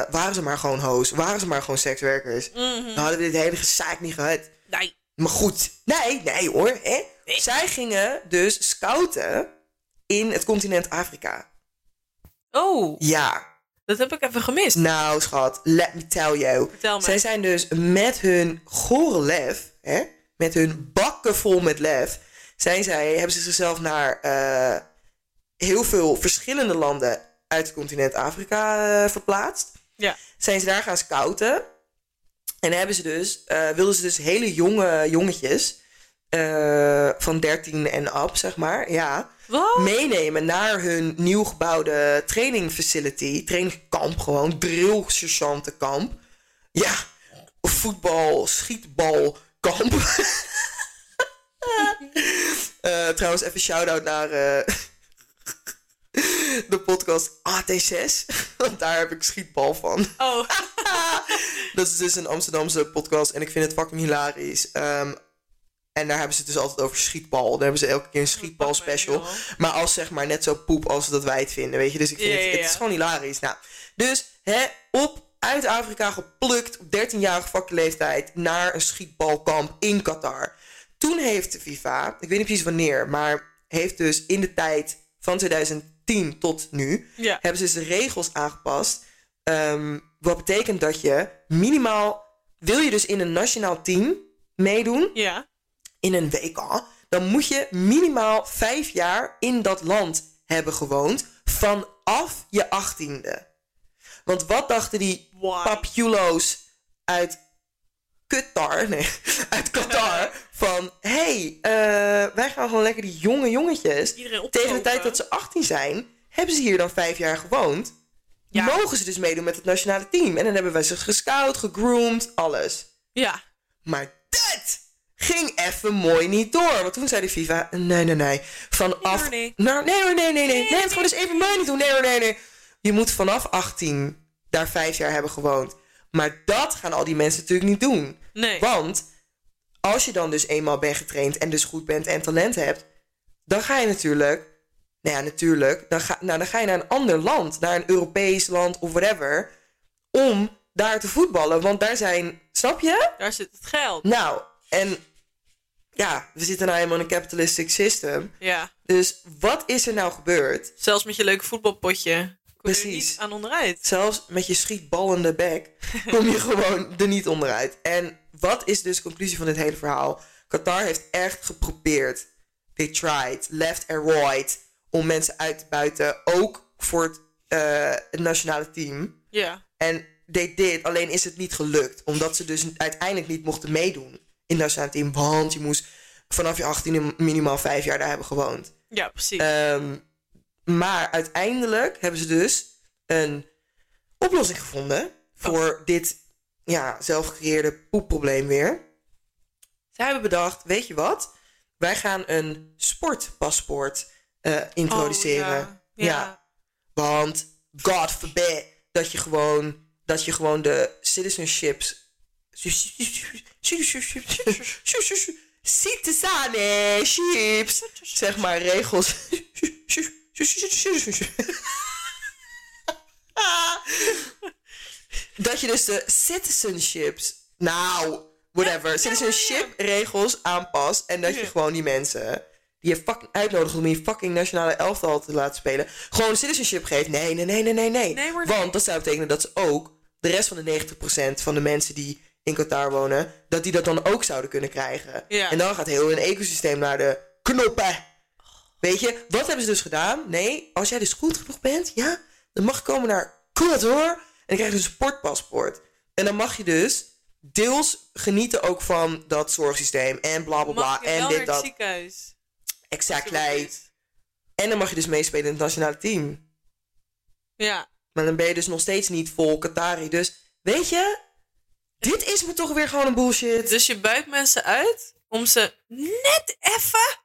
waren ze maar gewoon host. Waren ze maar gewoon sekswerkers. Mhm. Dan hadden we dit hele gezaak niet gehad. Nee. Maar goed, nee, nee hoor. Hè? Nee. Zij gingen dus scouten in het continent Afrika. Oh, Ja, dat heb ik even gemist. nou schat, let me tell you. Vertel. Zij zijn dus met hun gore lef, hè, met hun bakken vol met lef, zijn zij, hebben ze zichzelf naar eh, heel veel verschillende landen uit het continent Afrika eh, verplaatst. Ja. Zijn ze daar gaan scouten. En hebben ze dus, eh, wilden ze dus hele jonge jongetjes van 13 en up, zeg maar, ja, Wat? meenemen naar hun nieuw gebouwde training facility. Trainingkamp gewoon, drill sergeantenkamp. Ja, voetbal, schietbalkamp. Eh, trouwens, even shout-out naar eh, de podcast AT6. Want daar heb ik schietbal van. Oh, Dat is dus een Amsterdamse podcast en ik vind het fucking hilarisch. Ehm, en daar hebben ze het dus altijd over schietbal. Daar hebben ze elke keer een schietbal special. Maar als zeg maar net zo poep als dat wij het vinden, weet je. Dus ik vind Ja, het, het is gewoon hilarisch. Nou, dus hè, op uit Afrika geplukt op 13-jarige fucking leeftijd naar een schietbalkamp in Qatar. Toen heeft de FIFA, ik weet niet precies wanneer, maar heeft dus in de tijd van 2010 tot nu, ja. hebben ze dus de regels aangepast. Ehm, wat betekent dat je minimaal, wil je dus in een nationaal team meedoen, Ja. In een WK, dan moet je minimaal vijf jaar in dat land hebben gewoond vanaf je achttiende. Want wat dachten die Why? papulo's uit Qatar, nee, uit Qatar, van hey, eh, wij gaan gewoon lekker die jonge jongetjes tegen de tijd dat ze 18 zijn, hebben ze hier dan vijf jaar gewoond. Ja. Mogen ze dus meedoen met het nationale team. En dan hebben wij ze gescout, gegroomd, alles. Ja. Maar dat ging even mooi niet door. Want toen zei de FIFA, nee, nee, nee. Vanaf... Nee, Nou, nee, nee, nee, nee, nee. Nee, het gewoon eens even mooi niet doen. Nee, nee, nee. Je moet vanaf 18 daar vijf jaar hebben gewoond. Maar dat gaan al die mensen natuurlijk niet doen. Nee. Want als je dan dus eenmaal bent getraind en dus goed bent en talent hebt, dan ga je natuurlijk, nou ja, natuurlijk, dan ga, nou, dan ga je naar een ander land, naar een Europees land of whatever, om daar te voetballen. Want daar zijn, snap je? Daar zit het geld. Nou, en ja, we zitten nou helemaal in een capitalistic system. Ja. Dus wat is er nou gebeurd? Zelfs met je leuke voetbalpotje. Kom je er Precies. niet aan onderuit. Zelfs met je schietballende bek kom je gewoon er niet onderuit. En wat is dus de conclusie van dit hele verhaal? Qatar heeft echt geprobeerd. They tried, left and right, om mensen uit te buiten. Ook voor het, eh, het nationale team. Ja. En they did, alleen is het niet gelukt. Omdat ze dus uiteindelijk niet mochten meedoen in team. Want je moest vanaf je 18 minimaal vijf jaar daar hebben gewoond. Ja, precies. Ehm, maar uiteindelijk hebben ze dus een oplossing gevonden voor dit ja, zelfgecreëerde poepprobleem weer. Zij hebben bedacht, weet je wat? Wij gaan een sportpaspoort eh, introduceren. Oh, ja. Ja. Want God forbid dat je gewoon, dat je gewoon de citizenships. Citizenships. Zeg maar regels. Dat je dus de citizenships. Nou, whatever. Citizenship regels aanpast. En dat je gewoon die mensen. die je fucking uitnodigt om je fucking nationale elftal te laten spelen. gewoon citizenship geeft. Nee, nee, nee, nee, nee. Want dat zou betekenen dat ze ook. de rest van de 90% van de mensen die in Qatar wonen. dat die dat dan ook zouden kunnen krijgen. Ja. En dan gaat heel hun ecosysteem naar de knoppen. Weet je, wat hebben ze dus gedaan? Nee, als jij dus goed genoeg bent, ja, dan mag je komen naar Qatar. En dan krijg je dus een sportpaspoort. En dan mag je dus deels genieten ook van dat zorgsysteem. En bla bla bla. Mag je En dit naar het dat. ziekenhuis? Exactly. En dan mag je dus meespelen in het nationale team. Ja. Maar dan ben je dus nog steeds niet vol Qatari. Dus weet je, dit is me toch weer gewoon een bullshit. Dus je buit mensen uit om ze net even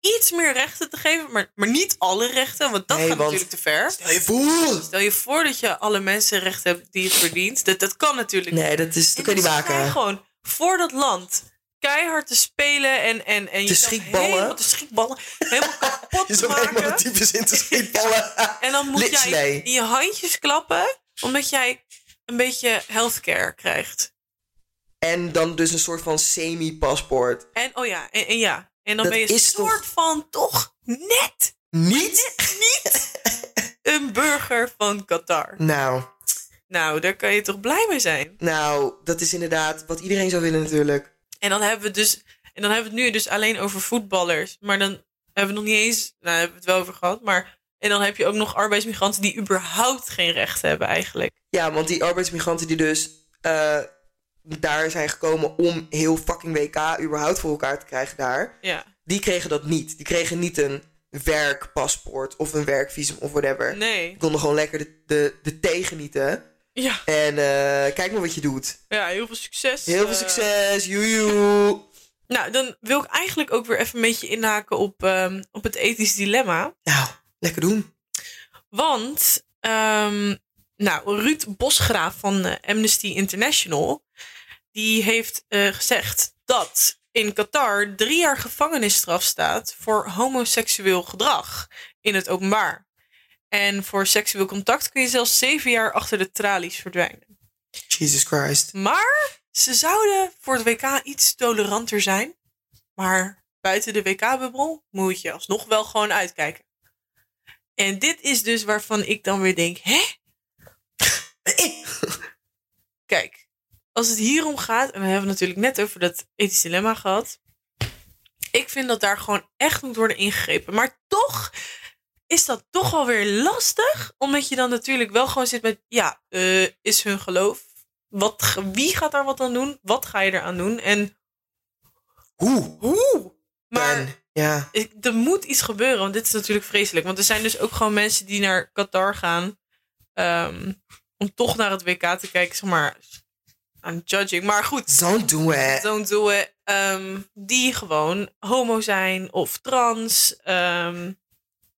iets meer rechten te geven. Maar, maar niet alle rechten, want dat Nee, gaat want- natuurlijk te ver. Stel je voor. Stel je voor dat je alle mensenrechten hebt die het verdient. Dat, dat kan natuurlijk Nee, dat, is, dat je niet je maken. gewoon voor dat land keihard te spelen en, en, en Te schietballen. Helemaal te schietballen. Helemaal kapot Je te zo helemaal de maken. types in te schietballen. En dan moet jij in je handjes klappen, omdat jij een beetje healthcare krijgt. En dan dus een soort van semi-paspoort. En oh ja, en, en ja. En dan Dat ben je een toch- soort van toch net. Niet? Niet. een burger van Qatar. Nou, Nou, daar kan je toch blij mee zijn? nou, dat is inderdaad wat iedereen zou willen natuurlijk. En dan hebben we dus, en dan hebben we het nu dus alleen over voetballers. Maar dan hebben we nog niet eens, nou hebben we het wel over gehad. Maar, en dan heb je ook nog arbeidsmigranten die überhaupt geen recht hebben eigenlijk. Ja, want die arbeidsmigranten die dus eh, daar zijn gekomen om heel fucking WK überhaupt voor elkaar te krijgen daar. Ja, Die kregen dat niet. Die kregen niet een werkpaspoort of een werkvisum of whatever. nee. Die konden gewoon lekker de, de, de thee genieten. Ja, En eh, kijk maar wat je doet. ja heel veel succes. Heel veel eh. succes, joejoe. Nou, dan wil ik eigenlijk ook weer even een beetje inhaken op, ehm, op het ethisch dilemma. Nou, lekker doen. Want, ehm, nou, Ruud Bosgraaf van eh, Amnesty International, die heeft eh, gezegd dat in Qatar drie jaar gevangenisstraf staat voor homoseksueel gedrag in het openbaar. En voor seksueel contact kun je zelfs zeven jaar achter de tralies verdwijnen. Jesus Christ. Maar ze zouden voor het WK iets toleranter zijn. Maar buiten de WK-bubbel moet je alsnog wel gewoon uitkijken. En dit is dus waarvan ik dan weer denk: hè? Kijk, als het hierom gaat, en we hebben het natuurlijk net over dat ethisch dilemma gehad. Ik vind dat daar gewoon echt moet worden ingegrepen. Maar toch is dat toch wel weer lastig. Omdat je dan natuurlijk wel gewoon zit met: ja, eh, is hun geloof. Wat, wie gaat daar wat aan doen? Wat ga je eraan doen? En Hoe? hoe? Maar ja. ik, er moet iets gebeuren, want dit is natuurlijk vreselijk. Want er zijn dus ook gewoon mensen die naar Qatar gaan. ehm, om toch naar het WK te kijken, zeg maar. Aan judging. Maar goed, Don't do it. don't do it. ehm, die gewoon homo zijn of trans. ehm,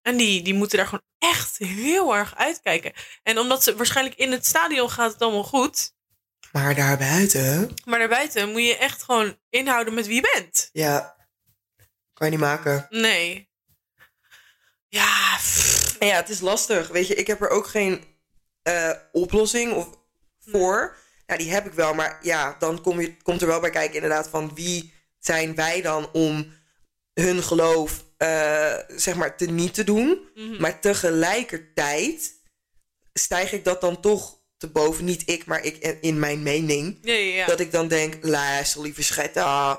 en die, die moeten daar gewoon echt heel erg uitkijken. En omdat ze waarschijnlijk in het stadion gaat het allemaal goed. Maar daarbuiten, Maar daarbuiten moet je echt gewoon inhouden met wie je bent. ja, kan je niet maken. Nee. Ja, pff, En ja, het is lastig. Weet je, ik heb er ook geen eh, oplossing of voor. Ja, die heb ik wel. Maar ja, dan kom je, komt er wel bij kijken inderdaad van wie zijn wij dan om hun geloof eh, zeg maar te niet te doen. Mhm. Maar tegelijkertijd stijg ik dat dan toch te boven. Niet ik, maar ik in- in mijn mening. ja, ja, ja. Dat ik dan denk, luister lieve schat, ah,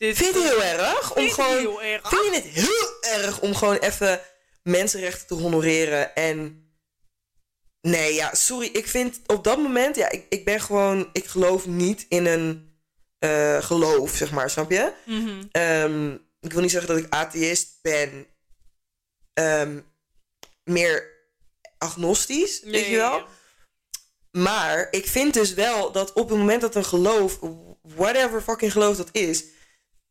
Dit vind je het heel erg? Om gewoon, heel erg? Vind je het heel erg om gewoon even mensenrechten te honoreren en... Nee, ja, sorry. Ik vind op dat moment, ja, ik, ik ben gewoon, ik geloof niet in een eh, geloof, zeg maar, snap je? Mhm. Ehm, ik wil niet zeggen dat ik atheïst ben, ehm, meer agnostisch, weet je wel? Maar ik vind dus wel dat op het moment dat een geloof, whatever fucking geloof dat is,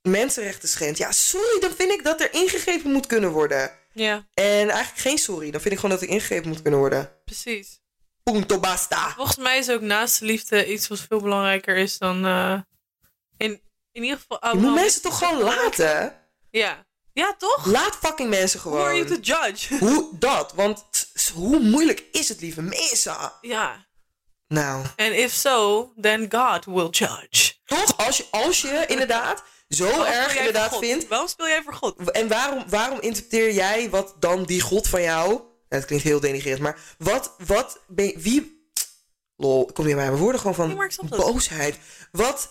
mensenrechten schendt. Ja, sorry, dan vind ik dat er ingegrepen moet kunnen worden. Ja, En eigenlijk geen sorry, dan vind ik gewoon dat er ingegrepen moet kunnen worden. precies. Punto basta. Volgens mij is ook naast de liefde iets wat veel belangrijker is dan... eh, in, in ieder geval... Je moet mensen toch gewoon laten? Ja. Ja, toch? Laat fucking mensen Who are you gewoon. to judge? Hoe dat? Want hoe moeilijk is het, lieve mensen? ja. Nou, En if so, then God will judge. toch? Als je, als je inderdaad zo Waarom erg inderdaad vindt Waarom speel jij voor God? En waarom, waarom interpreteer jij wat dan die god van jou... Het klinkt heel denigrerend, maar wat, wat ben je- Wie... Lol, ik kom hier bij mijn woorden gewoon van boosheid. Wat...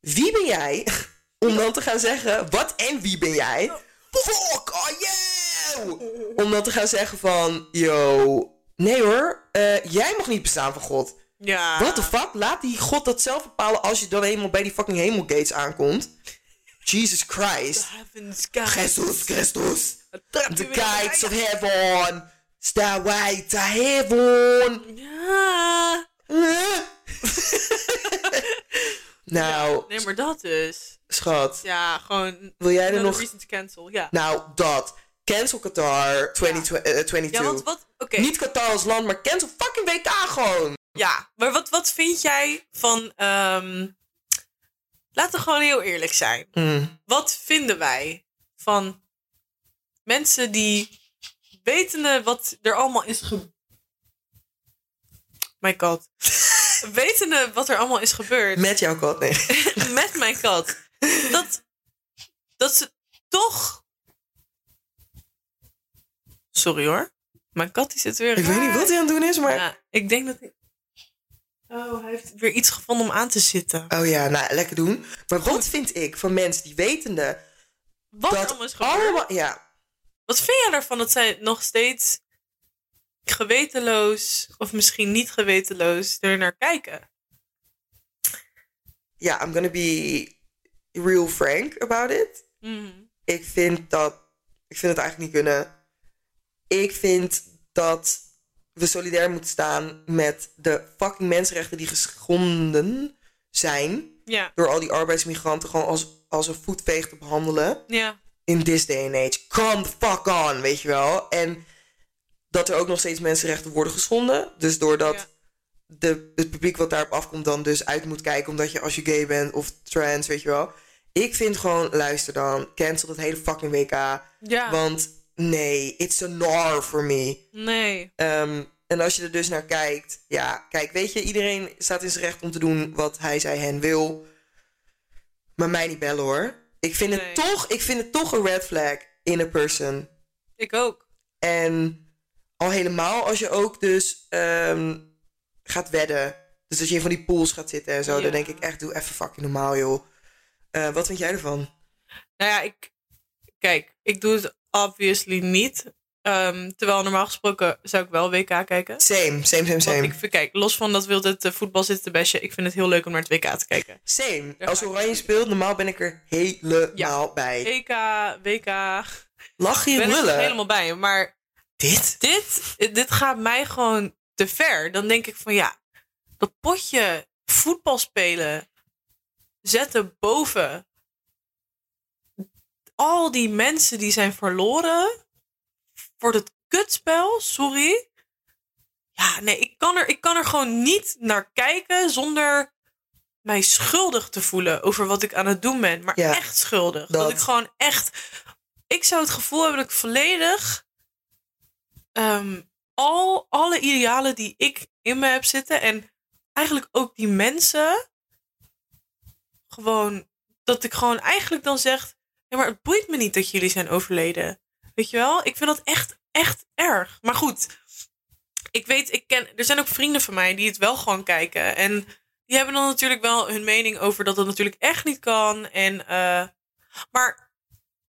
Wie ben jij om dan te gaan zeggen... Wat en wie ben jij? Fuck, oh yeah! Om dan te gaan zeggen van... Yo, nee hoor, eh, jij mag niet bestaan van God. Ja. What the fuck? Laat die God dat zelf bepalen als je dan eenmaal bij die fucking hemelgates aankomt. Jesus Christ. Jesus Christus. The gates of heaven. Stairway to heaven. Ja. nou, Nee, maar dat dus. schat. Ja, gewoon... Wil jij er nog... reason to cancel, ja. Nou, dat. Cancel Qatar 2022. Ja, want wat... Oké. Niet Qatar als land, maar cancel fucking WK gewoon. Ja, maar wat, wat vind jij van... ehm laten we gewoon heel eerlijk zijn. Mm. Wat vinden wij van mensen die wetende wat er allemaal is gebeurd... My god. wetende wat er allemaal is gebeurd Met jouw kat, nee. met mijn kat. Dat, dat ze toch... Sorry hoor. Mijn kat die zit weer Ik weet niet wat hij aan het doen is, maar... Ja, ik denk dat hij... Oh, hij heeft weer iets gevonden om aan te zitten. Oh ja, nou, lekker doen. Maar wat vind ik van mensen die wetende... Wat dat allemaal is gebeurd? allemaal... Ja, Wat vind jij daarvan dat zij nog steeds gewetenloos, of misschien niet gewetenloos, er naar kijken? ja, I'm gonna be real frank about it. Mhm. Ik vind dat... Ik vind het eigenlijk niet kunnen. Ik vind dat we solidair moeten staan met de fucking mensenrechten die geschonden zijn Ja, door al die arbeidsmigranten gewoon als, als een voetveeg te behandelen. ja, in this day and age. Come the fuck on, weet je wel. En dat er ook nog steeds mensenrechten worden geschonden. Dus doordat Ja. de, het publiek wat daarop afkomt dan dus uit moet kijken... omdat je als je gay bent of trans, weet je wel. Ik vind gewoon, luister dan, cancel dat hele fucking WK. ja. Want nee, it's a nar for me. nee. Ehm, en als je er dus naar kijkt, ja, kijk, weet je, iedereen staat in zijn recht om te doen wat hij, zij, hen wil. Maar mij niet bellen hoor. Ik vind, Nee. het toch, ik vind het toch een red flag in a person. Ik ook. En al helemaal als je ook dus ehm, gaat wedden. Dus als je in van die pools gaat zitten en zo, Ja. dan denk ik echt, doe even fucking normaal, joh. Eh, wat vind jij ervan? Nou ja, ik... Kijk, ik doe het obviously niet. Ehm, terwijl normaal gesproken zou ik wel WK kijken. Same, same, same, Want same. ik vind, kijk, los van dat wil het voetbal zitten te bashen. Ik vind het heel leuk om naar het WK te kijken. Same. Daar Als ik Oranje speelt, normaal ben ik er helemaal bij. EK, WK, Lach je ben ik er lullen. helemaal bij. Maar Dit? dit, dit gaat mij gewoon te ver. Dan denk ik van ja, dat potje voetbal spelen zetten boven al die mensen die zijn verloren voor het kutspel. Sorry. Ja, nee, ik kan, er, ik kan er gewoon niet naar kijken zonder mij schuldig te voelen over wat ik aan het doen ben. Maar Ja, echt schuldig. Dat. dat. ik gewoon echt. Ik zou het gevoel hebben dat ik volledig. ehm, al alle idealen die ik in me heb zitten. En eigenlijk ook die mensen. Gewoon. Dat ik gewoon eigenlijk dan zeg. Ja, maar het boeit me niet dat jullie zijn overleden. Weet je wel? Ik vind dat echt, echt erg. Maar goed. Ik weet, ik ken. Er zijn ook vrienden van mij die het wel gewoon kijken. En die hebben dan natuurlijk wel hun mening over dat het natuurlijk echt niet kan. En, eh, maar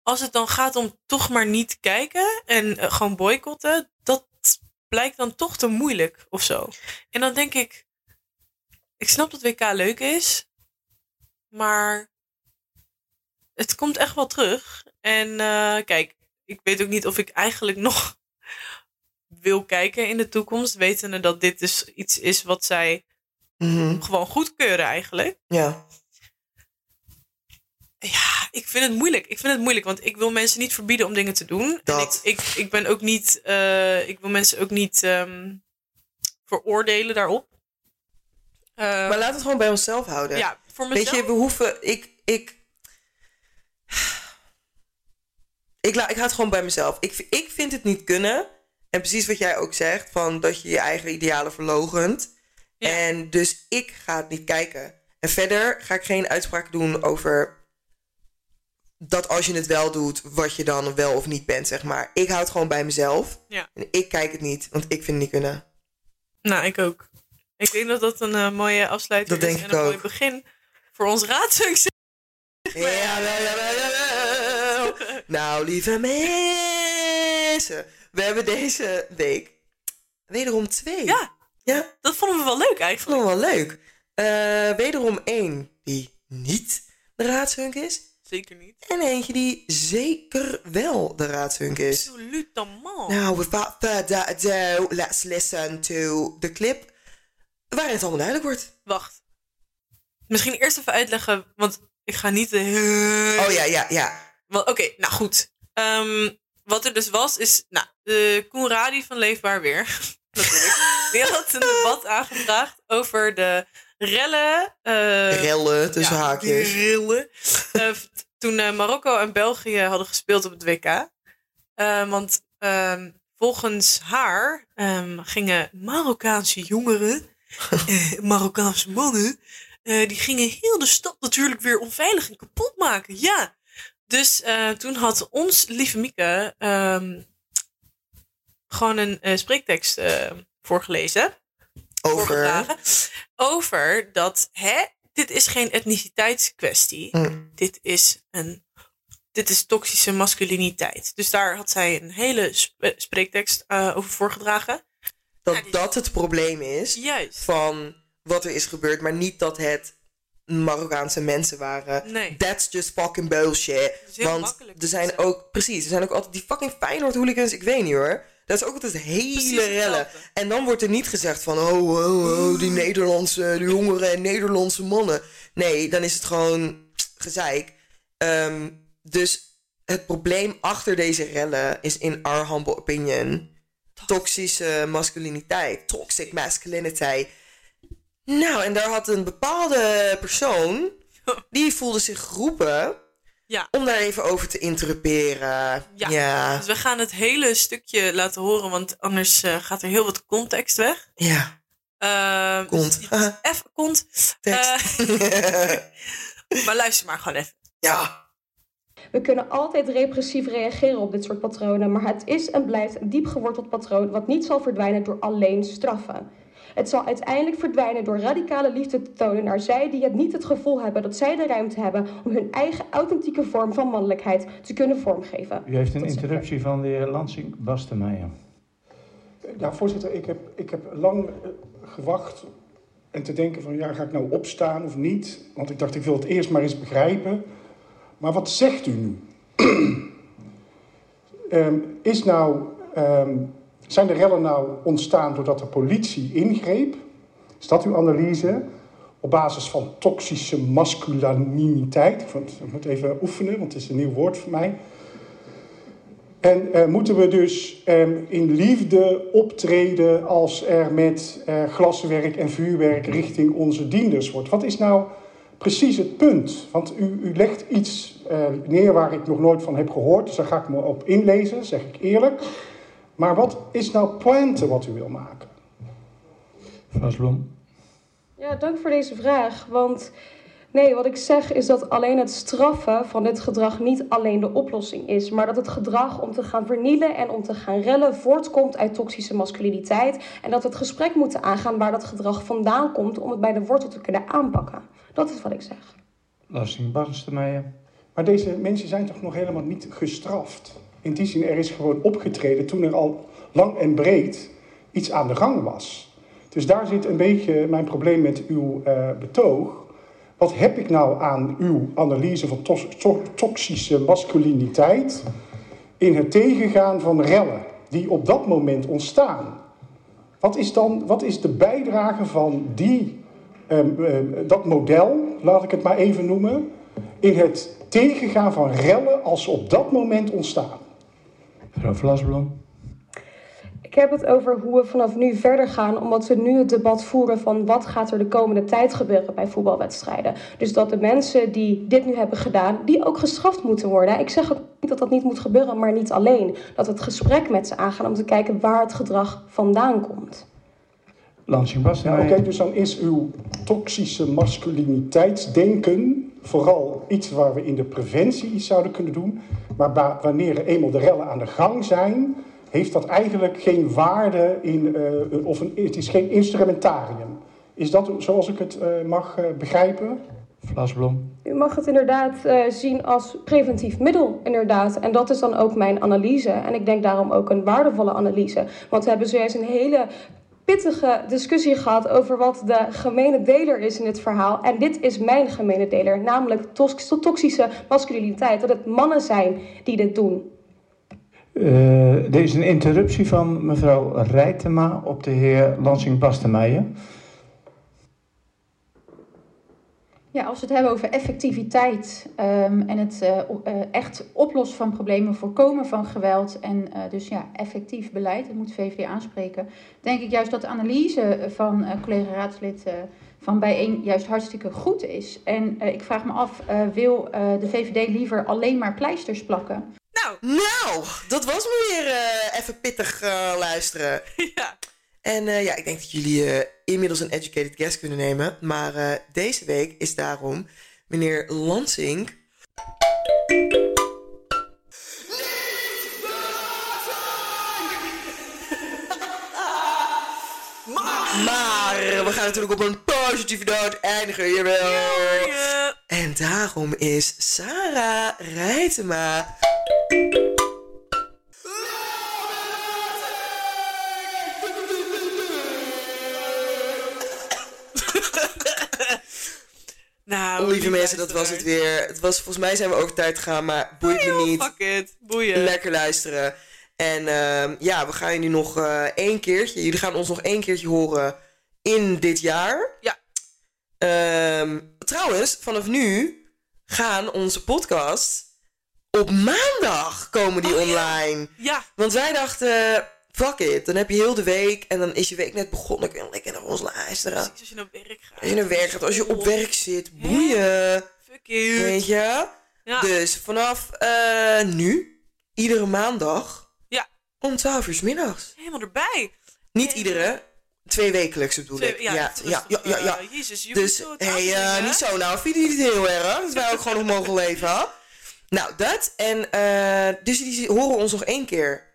als het dan gaat om toch maar niet kijken en eh, gewoon boycotten, dat blijkt dan toch te moeilijk of zo. En dan denk ik, ik snap dat WK leuk is, maar het komt echt wel terug. En eh, kijk, ik weet ook niet of ik eigenlijk nog wil kijken in de toekomst, wetende dat dit dus iets is wat zij Mhm, gewoon goedkeuren eigenlijk. Ja. Ja, ik vind het moeilijk. Ik vind het moeilijk, want ik wil mensen niet verbieden om dingen te doen. Dat. En ik, ik, ik ben ook niet, eh, ik wil mensen ook niet ehm, veroordelen daarop. Eh, Maar laat het gewoon bij onszelf houden. ja, voor mezelf. Weet je, we hoeven. Ik. Ik. Ik, la, ik hou het gewoon bij mezelf. Ik, ik vind het niet kunnen. En precies wat jij ook zegt: van dat je je eigen idealen verlogent. Ja. En dus ik ga het niet kijken. En verder ga ik geen uitspraak doen over. Dat als je het wel doet, wat je dan wel of niet bent, zeg maar. Ik hou het gewoon bij mezelf. Ja. En ik kijk het niet, want ik vind het niet kunnen. Nou, ik ook. Ik denk dat dat een eh, mooie afsluiting Dat is denk en ik een mooi begin voor ons raadsucces. Jawel, jawel, jawel. Nou, lieve mensen. We hebben deze week wederom twee. Ja, Ja, dat vonden we wel leuk dat eigenlijk. vond ik wel leuk. Eh, wederom één die niet de raadshunk is. Zeker niet. En eentje die zeker wel de raadshunk is. Absolutement. Nou, without further ado, let's listen to the clip. Waarin het allemaal duidelijk wordt. Wacht. Misschien eerst even uitleggen, want ik ga niet de Oh ja, ja, ja. Oké, nou goed. Ehm, wat er dus was, is... Nou, de Koen Radi van Leefbaar Weer... natuurlijk. Die had een debat aangevraagd over de rellen... eh, Rellen tussen ja, haakjes. rellen. Eh, toen eh, Marokko en België hadden gespeeld op het WK. Eh, want ehm, volgens haar ehm, gingen Marokkaanse jongeren... eh, Marokkaanse mannen... die gingen heel de stad natuurlijk weer onveilig en kapot maken. Ja, dus eh, toen had ons lieve Mieke ehm, gewoon een eh, spreektekst eh, voorgelezen. Over. Over dat, hè, dit is geen etniciteitskwestie. Mm. Dit is een. Dit is toxische masculiniteit. Dus daar had zij een hele sp- spreektekst over voorgedragen. Dat Ja, dat het probleem is Juist. van wat er is gebeurd, maar niet dat het Marokkaanse mensen waren. Nee. That's just fucking bullshit. Want er zijn zeggen. ook, precies, er zijn ook altijd die fucking Feyenoord hooligans, ik weet niet hoor. Dat is ook altijd hele rellen. En dan wordt er niet gezegd van, oh, oh, oh, die Nederlandse, die jongeren en Nederlandse mannen. Nee, dan is het gewoon gezeik. Ehm, dus het probleem achter deze rellen is in our humble opinion toxische masculiniteit. Toxic masculinity. Nou, en daar had een bepaalde persoon, die voelde zich geroepen Ja. om daar even over te interruperen. Ja. Ja. Dus we gaan het hele stukje laten horen, want anders eh, gaat er heel wat context weg. Ja. Eh, Kont. dus- even kont. tekst. Eh, maar luister maar gewoon even. ja. We kunnen altijd repressief reageren op dit soort patronen, maar het is en blijft een diep geworteld patroon wat niet zal verdwijnen door alleen straffen. Het zal uiteindelijk verdwijnen door radicale liefde te tonen naar zij die het niet het gevoel hebben dat zij de ruimte hebben om hun eigen authentieke vorm van mannelijkheid te kunnen vormgeven. U heeft een Tot zover. interruptie van de heer Lansing Bastenmeijer. Ja, voorzitter, ik heb, ik heb lang eh, gewacht en te denken van ja, ga ik nou opstaan of niet? Want ik dacht, ik wil het eerst maar eens begrijpen. Maar wat zegt u nu? Ehm, is nou, ehm, zijn de rellen nou ontstaan doordat de politie ingreep? Is dat uw analyse? Op basis van toxische masculiniteit. Ik moet even oefenen, want het is een nieuw woord voor mij. En eh, moeten we dus ehm, in liefde optreden als er met eh, glaswerk en vuurwerk richting onze dienders wordt? Wat is nou precies het punt? Want u, u legt iets eh, neer waar ik nog nooit van heb gehoord, dus daar ga ik me op inlezen, zeg ik eerlijk. Maar wat is nou pointe wat u wil maken? Vlasblom. Ja, dank voor deze vraag. Want nee, wat ik zeg is dat alleen het straffen van dit gedrag niet alleen de oplossing is. Maar dat het gedrag om te gaan vernielen en om te gaan rellen voortkomt uit toxische masculiniteit. En dat we het gesprek moeten aangaan waar dat gedrag vandaan komt om het bij de wortel te kunnen aanpakken. Dat is wat ik zeg. Lansing Bastenmeijer. Maar deze mensen zijn toch nog helemaal niet gestraft? In die zin, er is gewoon opgetreden toen er al lang en breed iets aan de gang was. Dus daar zit een beetje mijn probleem met uw eh, betoog. Wat heb ik nou aan uw analyse van toxische masculiniteit in het tegengaan van rellen die op dat moment ontstaan? Wat is dan wat is de bijdrage van die, ehm, ehm, dat model, laat ik het maar even noemen, in het tegengaan van rellen als ze op dat moment ontstaan? Mevrouw Vlasblom. Ik heb het over hoe we vanaf nu verder gaan, omdat we nu het debat voeren van wat gaat er de komende tijd gebeuren bij voetbalwedstrijden. Dus dat de mensen die dit nu hebben gedaan, die ook gestraft moeten worden. Ik zeg ook niet dat dat niet moet gebeuren, maar niet alleen. Dat we het gesprek met ze aangaan om te kijken waar het gedrag vandaan komt. Lansing Ja, Oké, dus dan is uw toxische masculiniteitsdenken vooral iets waar we in de preventie iets zouden kunnen doen. Maar wanneer er eenmaal de rellen aan de gang zijn, heeft dat eigenlijk geen waarde in, eh, of een, het is geen instrumentarium. Is dat zoals ik het eh, mag eh, begrijpen? Vlasblom. U mag het inderdaad eh, zien als preventief middel, inderdaad. En dat is dan ook mijn analyse. En ik denk daarom ook een waardevolle analyse. Want we hebben zojuist een hele pittige discussie gehad over wat de gemene deler is in dit verhaal. En dit is mijn gemene deler, namelijk tox- toxische masculiniteit. Dat het mannen zijn die dit doen. Eh, er is een interruptie van mevrouw Rijtema op de heer Lansing Bastenmeijer. Ja, als we het hebben over effectiviteit ehm, en het eh, eh, echt oplossen van problemen, voorkomen van geweld en eh, dus ja, effectief beleid, dat moet VVD aanspreken, denk ik juist dat de analyse van eh, collega raadslid van bijeen juist hartstikke goed is. En eh, ik vraag me af, eh, wil eh, de VVD liever alleen maar pleisters plakken? Nou, Nou, dat was me weer eh, even pittig eh, luisteren. ja. En eh, ja, ik denk dat jullie eh, inmiddels een educated guest kunnen nemen. Maar eh, deze week is daarom meneer Lansing. Maar we gaan natuurlijk op een positieve noot eindigen, jawel. En daarom is Sarah Rijtema... Nou, Lieve mensen, dat was het weer. Het was, volgens mij zijn we over tijd gegaan, maar boeit me niet. Fuck it. Boeien. Lekker luisteren. En ehm, ja, we gaan jullie nog eh, één keertje... Jullie gaan ons nog één keertje horen in dit jaar. Ja. Ehm, trouwens, vanaf nu gaan onze podcasts... Op maandag komen die Oh, ja. online. Ja, Want wij dachten, fuck it. Dan heb je heel de week en dan is je week net begonnen. Dan kun je lekker naar ons luisteren. precies als je naar werk gaat. Als je naar werk gaat, als je op werk zit, boeien. Fuck you. Weet je? Ja. Dus vanaf eh, nu, iedere maandag, Ja. om 12 uur 's middags. Helemaal erbij. Niet iedere, twee wekelijks bedoel Twee- ik. ja, ja, ja, ja, ja, ja. eh, Jezus, je Dus, moet zo het hey, eh, niet zo nou, vind je niet heel erg? Dat wij ook gewoon nog mogen leven. Nou, dat. En eh, dus jullie horen ons nog één keer.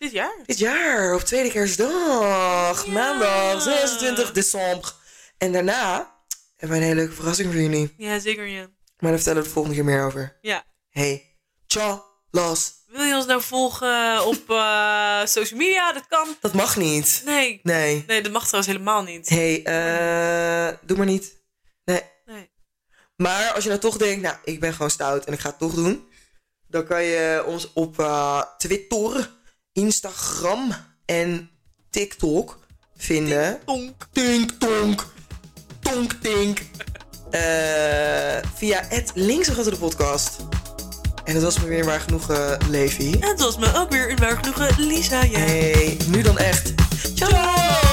Dit jaar. Dit jaar, op tweede kerstdag, Ja. maandag 26 december. En daarna hebben we een hele leuke verrassing voor jullie. Ja, zeker ja. Maar daar vertellen we de volgende keer meer over. Ja. Hey, ciao, los. Wil je ons nou volgen op eh, social media? Dat kan. Dat mag niet. Nee. Nee. Nee, dat mag trouwens helemaal niet. Hey, eh, doe maar niet. Nee. Nee. Maar als je nou toch denkt, nou, ik ben gewoon stout en ik ga het toch doen. Dan kan je ons op eh, Twitter, Instagram en TikTok vinden. Tonk. Tink tonk. Tonk tink. Via het linkse de podcast. En dat was me weer waar genoeg, eh Levi. En het was me ook weer een waar genoegen, Lisa. Ja. Hey, nu dan echt. Ciao!